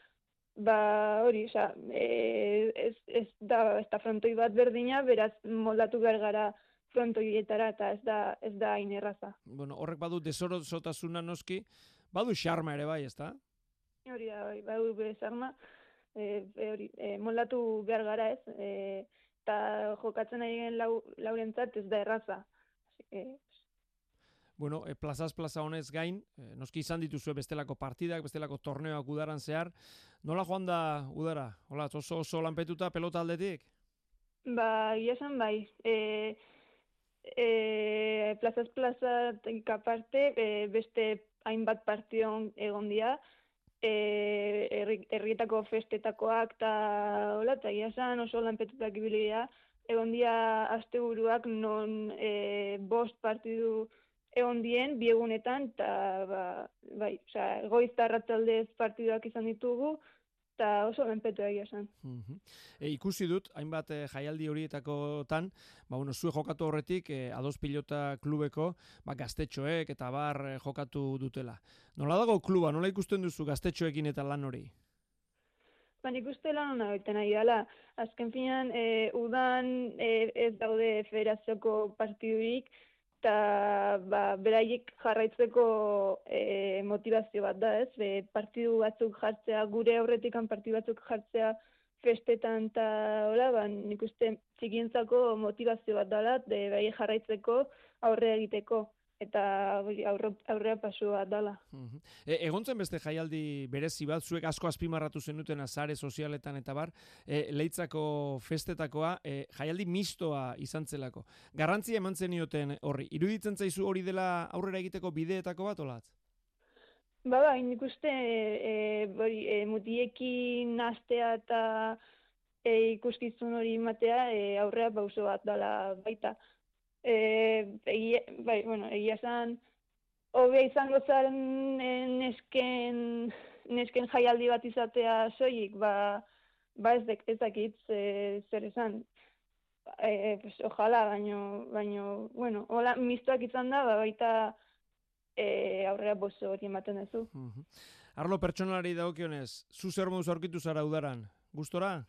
ba hori, oza, e, ez, ez, da, ez da frontoi bat berdina, beraz moldatu behar gara frontoietara eta ez da ez da hain erraza. Bueno, horrek badu desorotasuna noski, badu xarma ere bai, ezta? Hori da, bai, badu be xarma. Eh, hori, e, moldatu behar gara, ez? Eh, eta jokatzen ari lau, laurentzat ez da erraza. E, Bueno, e, plazaz plaza honez gain, e, noski izan dituzue bestelako partidak, bestelako torneoak udaran zehar. Nola joan da udara? Hola, oso oso lanpetuta pelota aldetik? Ba, iesan bai. E, e, plazaz plaza aparte e, beste hainbat partion egon dira, e, herrietako festetakoak eta hola, eta esan oso lanpetutak ibilidea, egon dira asteburuak non e, bost partidu egon dien, biegunetan, eta ba, bai, oza, goizta partiduak izan ditugu, eta oso benpetu egia esan. E, ikusi dut, hainbat e, jaialdi horietakotan, ba, bueno, zue jokatu horretik, e, ados pilota klubeko, ba, gaztetxoek eta bar e, jokatu dutela. Nola dago kluba, nola ikusten duzu gaztetxoekin eta lan hori? Ba, nik uste lan hona egiten nahi dela. Azken finan, e, udan e, ez daude federazioko partidurik, eta ba, beraiek jarraitzeko e, motivazio bat da, ez? Be, partidu batzuk jartzea, gure aurretikan partidu batzuk jartzea festetan eta hola, ba, nik uste txikientzako motivazio bat dela, de beraiek jarraitzeko aurre egiteko eta aurre, aurrea pasu bat dela. E, egontzen beste jaialdi berezi bat, zuek asko azpimarratu zenuten azare sozialetan eta bar, e, leitzako festetakoa, e, jaialdi mistoa izan zelako. Garrantzia eman zenioten horri, iruditzen zaizu hori dela aurrera egiteko bideetako bat, olatz? Ba, ba, nik uste e, bori, e, mutiekin nastea eta e, ikuskizun hori matea e, aurrea pauso bat dela baita e, egia, bai, bueno, egia esan, hobe izango zaren e, nesken, nesken jaialdi bat izatea soilik, ba, ba ez, dek, ez dakit e, zer esan. E, pues, ojala, baino, baino, bueno, hola, mistoak izan da, ba, baita e, aurrera bozo hori ematen duzu. Arlo pertsonalari dagokionez, zu zer moduz aurkitu zara udaran? Gustora?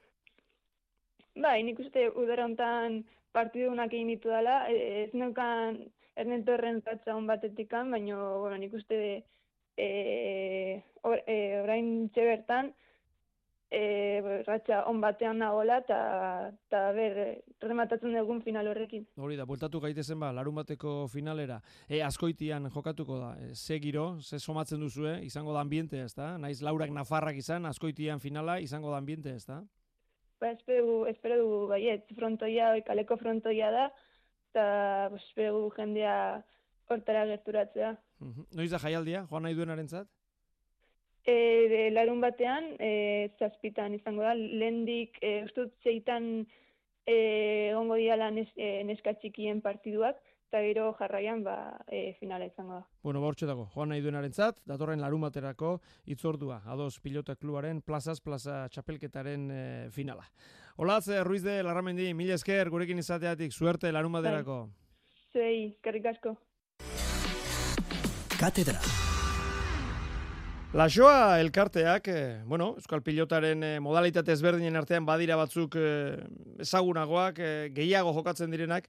Bai, nik uste udara hontan partidunak egin ditu dela, e, ez neukan erneto erren zatza hon batetikan, baina, bueno, nik uste e, or, e, orain txebertan, e, ratxa on batean nagola, eta ber, rematatzen dugun final horrekin. Hori da, bueltatu gaitezen ba, larun bateko finalera. E, askoitian jokatuko da, e, ze giro, ze somatzen duzue, izango da ambiente ez da? Naiz laurak nafarrak izan, askoitian finala, izango da ambiente ez da? Ba, espero, espero du baiet, frontoia, kaleko frontoia da, eta espero jendea hortara gerturatzea. Noiz da jaialdia, joan nahi duenaren zat? E, de, larun batean, e, zazpitan izango da, lehendik, e, ustut zeitan e, ongo diala nes, e, neska txikien partiduak, eta gero jarraian ba, e, finala izango da. Bueno, bortxe dago, joan nahi duenaren zat, datorren larumaterako itzordua, ados pilota klubaren plazaz, plaza txapelketaren e, finala. Olaz, Ruiz de Larramendi, mila esker, gurekin izateatik, suerte larumaterako. Bai. Zei, karrik asko. Katedra. Lasoa elkarteak, eh, bueno, Euskal Pilotaren eh, modalitate ezberdinen artean badira batzuk eh, ezagunagoak, eh, gehiago jokatzen direnak,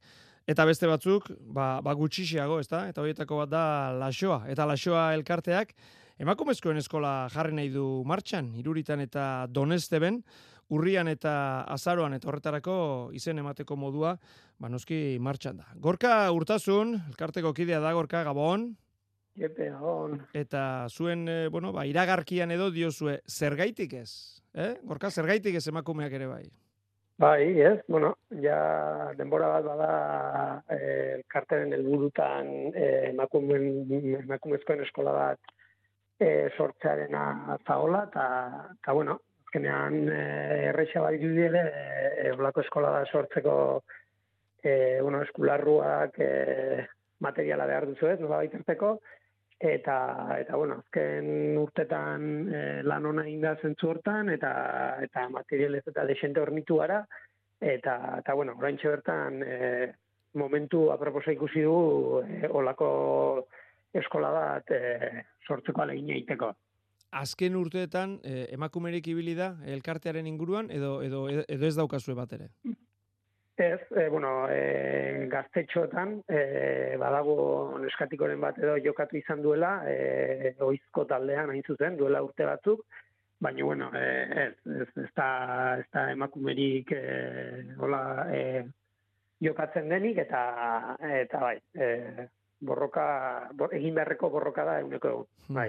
eta beste batzuk, ba, ba gutxixiago, ezta? Eta horietako bat da Lasoa. Eta Lasoa elkarteak, emakumezkoen eskola jarri nahi du martxan, iruritan eta donesteben, urrian eta azaroan eta horretarako izen emateko modua, ba noski martxan da. Gorka urtasun, elkarteko kidea da, Gorka, Gabon. Epe, on. Eta zuen, e, bueno, ba, iragarkian edo diozue, zergaitik ez? Eh? Gorka, zergaitik ez emakumeak ere bai? Bai, ez, bueno, ja denbora bat bada eh, karteren helburutan eh, emakumeen, emakumezkoen eskola bat eh, sortzearen zaola, eta, bueno, azkenean eh, erreixa bat ere, eh, blako eskola da sortzeko eh, bueno, eskularruak eh, materiala behar duzu ez, nola baiterteko, eta eta bueno, azken urtetan e, lan ona egin da zentzu hortan eta eta materialez eta desente hornitu gara eta eta bueno, oraintxe bertan e, momentu aproposa ikusi du e, olako eskola bat e, sortzeko alegina egiteko. Azken urteetan e, emakumerik ibili da elkartearen inguruan edo edo edo ez daukazue bat ere. Ez, e, bueno, e, gaztetxotan, e, badago neskatikoren bat edo jokatu izan duela, e, oizko taldean hain zuzen, duela urte batzuk, baina, bueno, e, ez, ez, ez, da, ez da emakumerik e, hola, e, jokatzen denik, eta, eta bai, e, borroka, bor, egin beharreko borroka da eguneko egun, bai.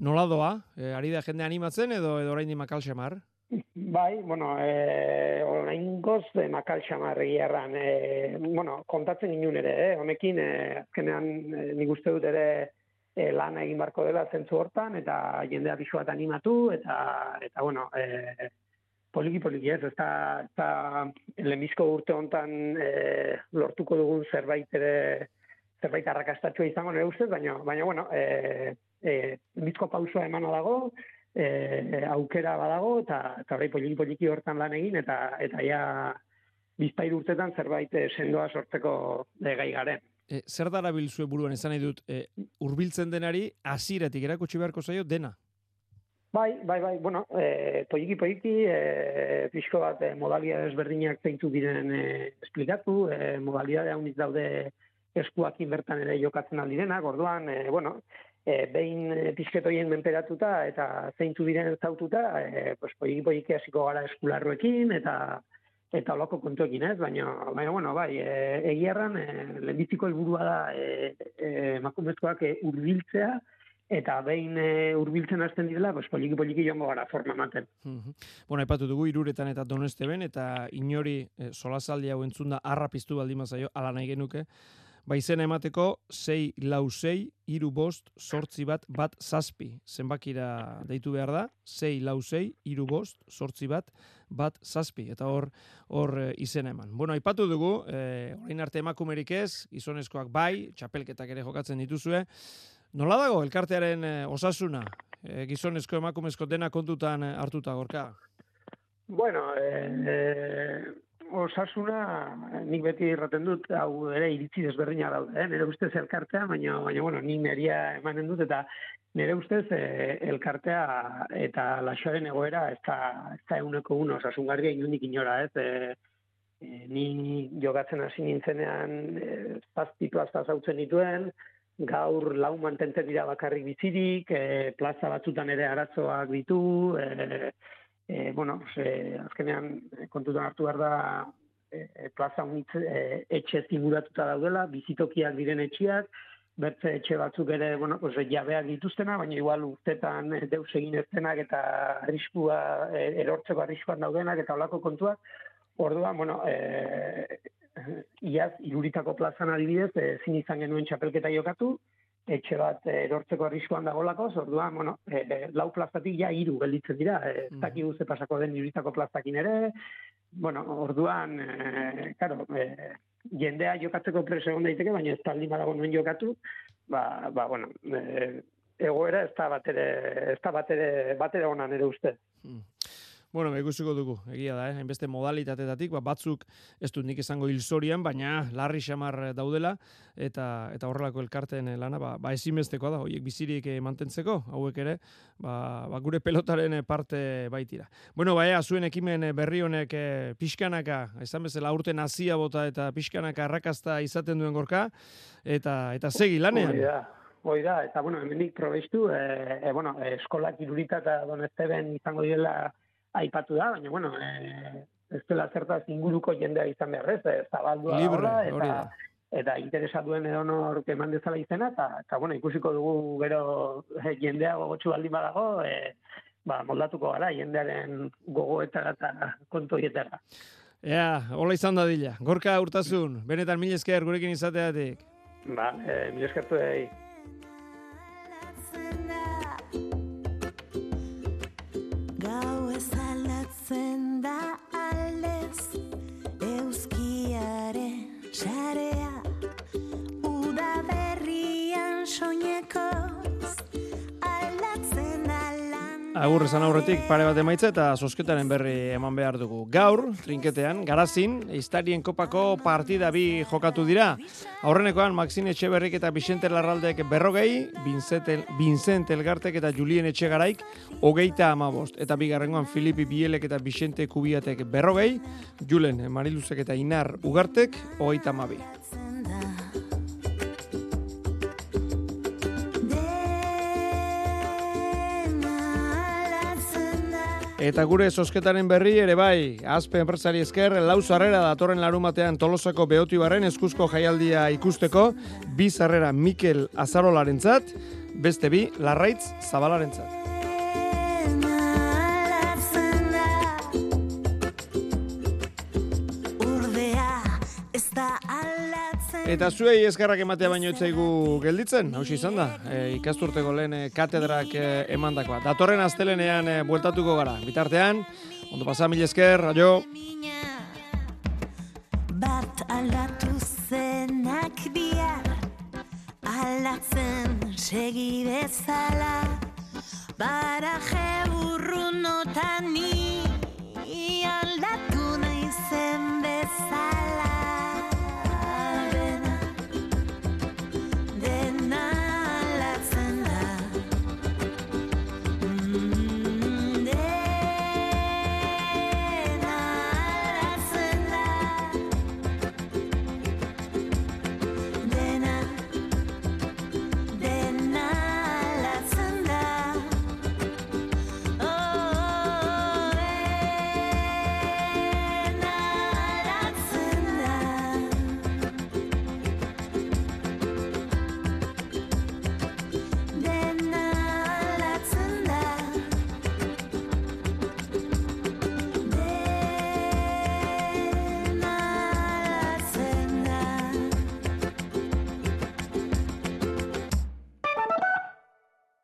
Nola doa? E, ari da jende animatzen edo edo orain di makal xamar? Bai, bueno, eh, orain goz de makal xamarri erran, eh, bueno, kontatzen inun ere, eh, honekin, eh, azkenean eh, nik uste dut ere eh, lan egin barko dela zentzu hortan, eta jendea bisu bat animatu, eta, eta bueno, eh, poliki poliki ez, ez da, ez da urte hontan eh, lortuko dugun zerbait ere, zerbait arrakastatxua izango nire ustez, baina, baina bueno, eh, eh, lemizko pausua emana dago, e, aukera badago eta eta hori poliki poliki hortan lan egin eta eta ja bizpair urtetan zerbait eh, sendoa sortzeko e, gai garen. E, zer dara bilzue buruan esan nahi dut, e, urbiltzen denari hasieratik erakutsi beharko zaio dena? Bai, bai, bai, bueno, e, poliki poliki, e, pixko bat e, modalidades berdinak zeintu diren e, esplikatu, e, modalidade hauniz daude eskuakin bertan ere jokatzen aldirenak, orduan, e, bueno, e, behin e, pizketoien menperatuta eta zeintu diren zaututa, e, pues, poliki poliki hasiko gara eskularroekin eta eta olako kontuekin ez, baina, baina bueno, bai, e, egiarran, e, lehenbiziko helburua da e, e, emakumezkoak e, urbiltzea, eta behin e, urbiltzen hasten direla, pues, poliki poliki joango gara forma maten. Mhm. Bueno, aipatu dugu iruretan eta donesteben, eta inori e, solasaldi hau entzunda arra piztu baldin mazaio, ala nahi genuke, Ba izena emateko 6 lau 6 iru bost sortzi bat bat zazpi. Zenbakira deitu behar da, 6 lau 6 iru bost sortzi bat bat zazpi. Eta hor hor e, izena eman. Bueno, aipatu dugu, e, orain arte emakumerik ez, gizonezkoak bai, txapelketak ere jokatzen dituzue. Nola dago elkartearen e, osasuna? E, gizonezko emakumezko dena kontutan hartuta gorka? Bueno, e, osasuna nik beti erraten dut hau ere iritzi desberdina daude, eh? nire ustez elkartea, baina baina bueno, ni neria emanen dut eta nire ustez eh, elkartea eta lasoaren egoera ez da ez da eguneko uno osasungarria inundik inora, ez? E, e, ni jogatzen hasi nintzenean e, zazpi plaza zautzen dituen, gaur lau mantentzen dira bakarrik bizirik, e, plaza batzutan ere arazoak ditu, e, e, bueno, ze, azkenean eh, kontutan hartu behar da e, plaza unitz e, etxe zinguratuta daudela, bizitokiak diren etxiak, bertze etxe batzuk ere, bueno, pues, jabeak dituztena, baina igual urtetan e, deus egin eztenak eta arriskua, e, erortzeko arriskuan daudenak eta olako kontuak, Orduan, bueno, e, iaz, iruritako plazan adibidez, ezin izan genuen txapelketa jokatu, etxe bat eh, erortzeko arriskoan dagolako, orduan, bueno, e, lau plazatik ja hiru gelditzen dira, ez dakigu ze pasako den iruritako plazakin ere, bueno, orduan, e, claro, e, jendea jokatzeko preso egon daiteke, baina ez taldi badago nuen jokatu, ba, ba bueno, e, egoera ez da batere, ez da batere, batere onan ere uste. Mm. Bueno, me ikusiko dugu, egia da, eh? hainbeste modalitatetatik, ba, batzuk ez dut nik izango hilzorian, baina larri xamar daudela, eta eta horrelako elkarten lana, ba, ba ezinbestekoa da, horiek bizirik eh, mantentzeko, hauek ere, ba, ba gure pelotaren parte baitira. Bueno, ba, zuen ekimen berri honek eh, pixkanaka, esan bezala urten nazia bota eta pixkanaka arrakasta izaten duen gorka, eta eta segi lanean. Hoi da, eta bueno, hemenik probestu, e, e, bueno, eskolak irurita eta donesteben izango direla aipatu da, baina, bueno, e, ez dela zertaz inguruko jendea izan behar ez, ez zabaldua Libre, eta, eta interesa duen edo nor eman dezala izena, eta, eta bueno, ikusiko dugu gero e, jendea gogotxu baldin badago, e, ba, moldatuko gara jendearen gogoetara eta kontoietara. Ea, hola izan da dila. Gorka urtasun, benetan mil esker gurekin izateatik. Ba, e, mil eskertu egin. Agur esan aurretik pare bat emaitza eta sosketaren berri eman behar dugu. Gaur, trinketean, garazin, eistarien kopako partida bi jokatu dira. Aurrenekoan, Maxine Etxeberrik eta Vicente Larraldek berrogei, Vincent Elgartek eta Julien Etxegaraik, hogeita amabost. Eta bigarrengoan, Filipi Bielek eta Vicente Kubiatek berrogei, Julen Mariluzek eta Inar Ugartek, hogeita amabi. Eta gure sosketaren berri ere bai, azpe enpresari esker, lau zarrera datorren larumatean tolosako behoti barren eskuzko jaialdia ikusteko, bi zarrera Mikel Azarolaren zat, beste bi Larraitz Zabalaren Eta zuei eskarrak ematea baino etzaigu gelditzen, hau izan da, e, ikasturteko lehen eh, katedrak e, emandakoa. Datorren astelenean e, bueltatuko gara, bitartean, ondo pasa, mil esker, aio! Bat aldatu zenak bihar, aldatzen segi bezala, baraje burrunotan ni, aldatu naizen bezala.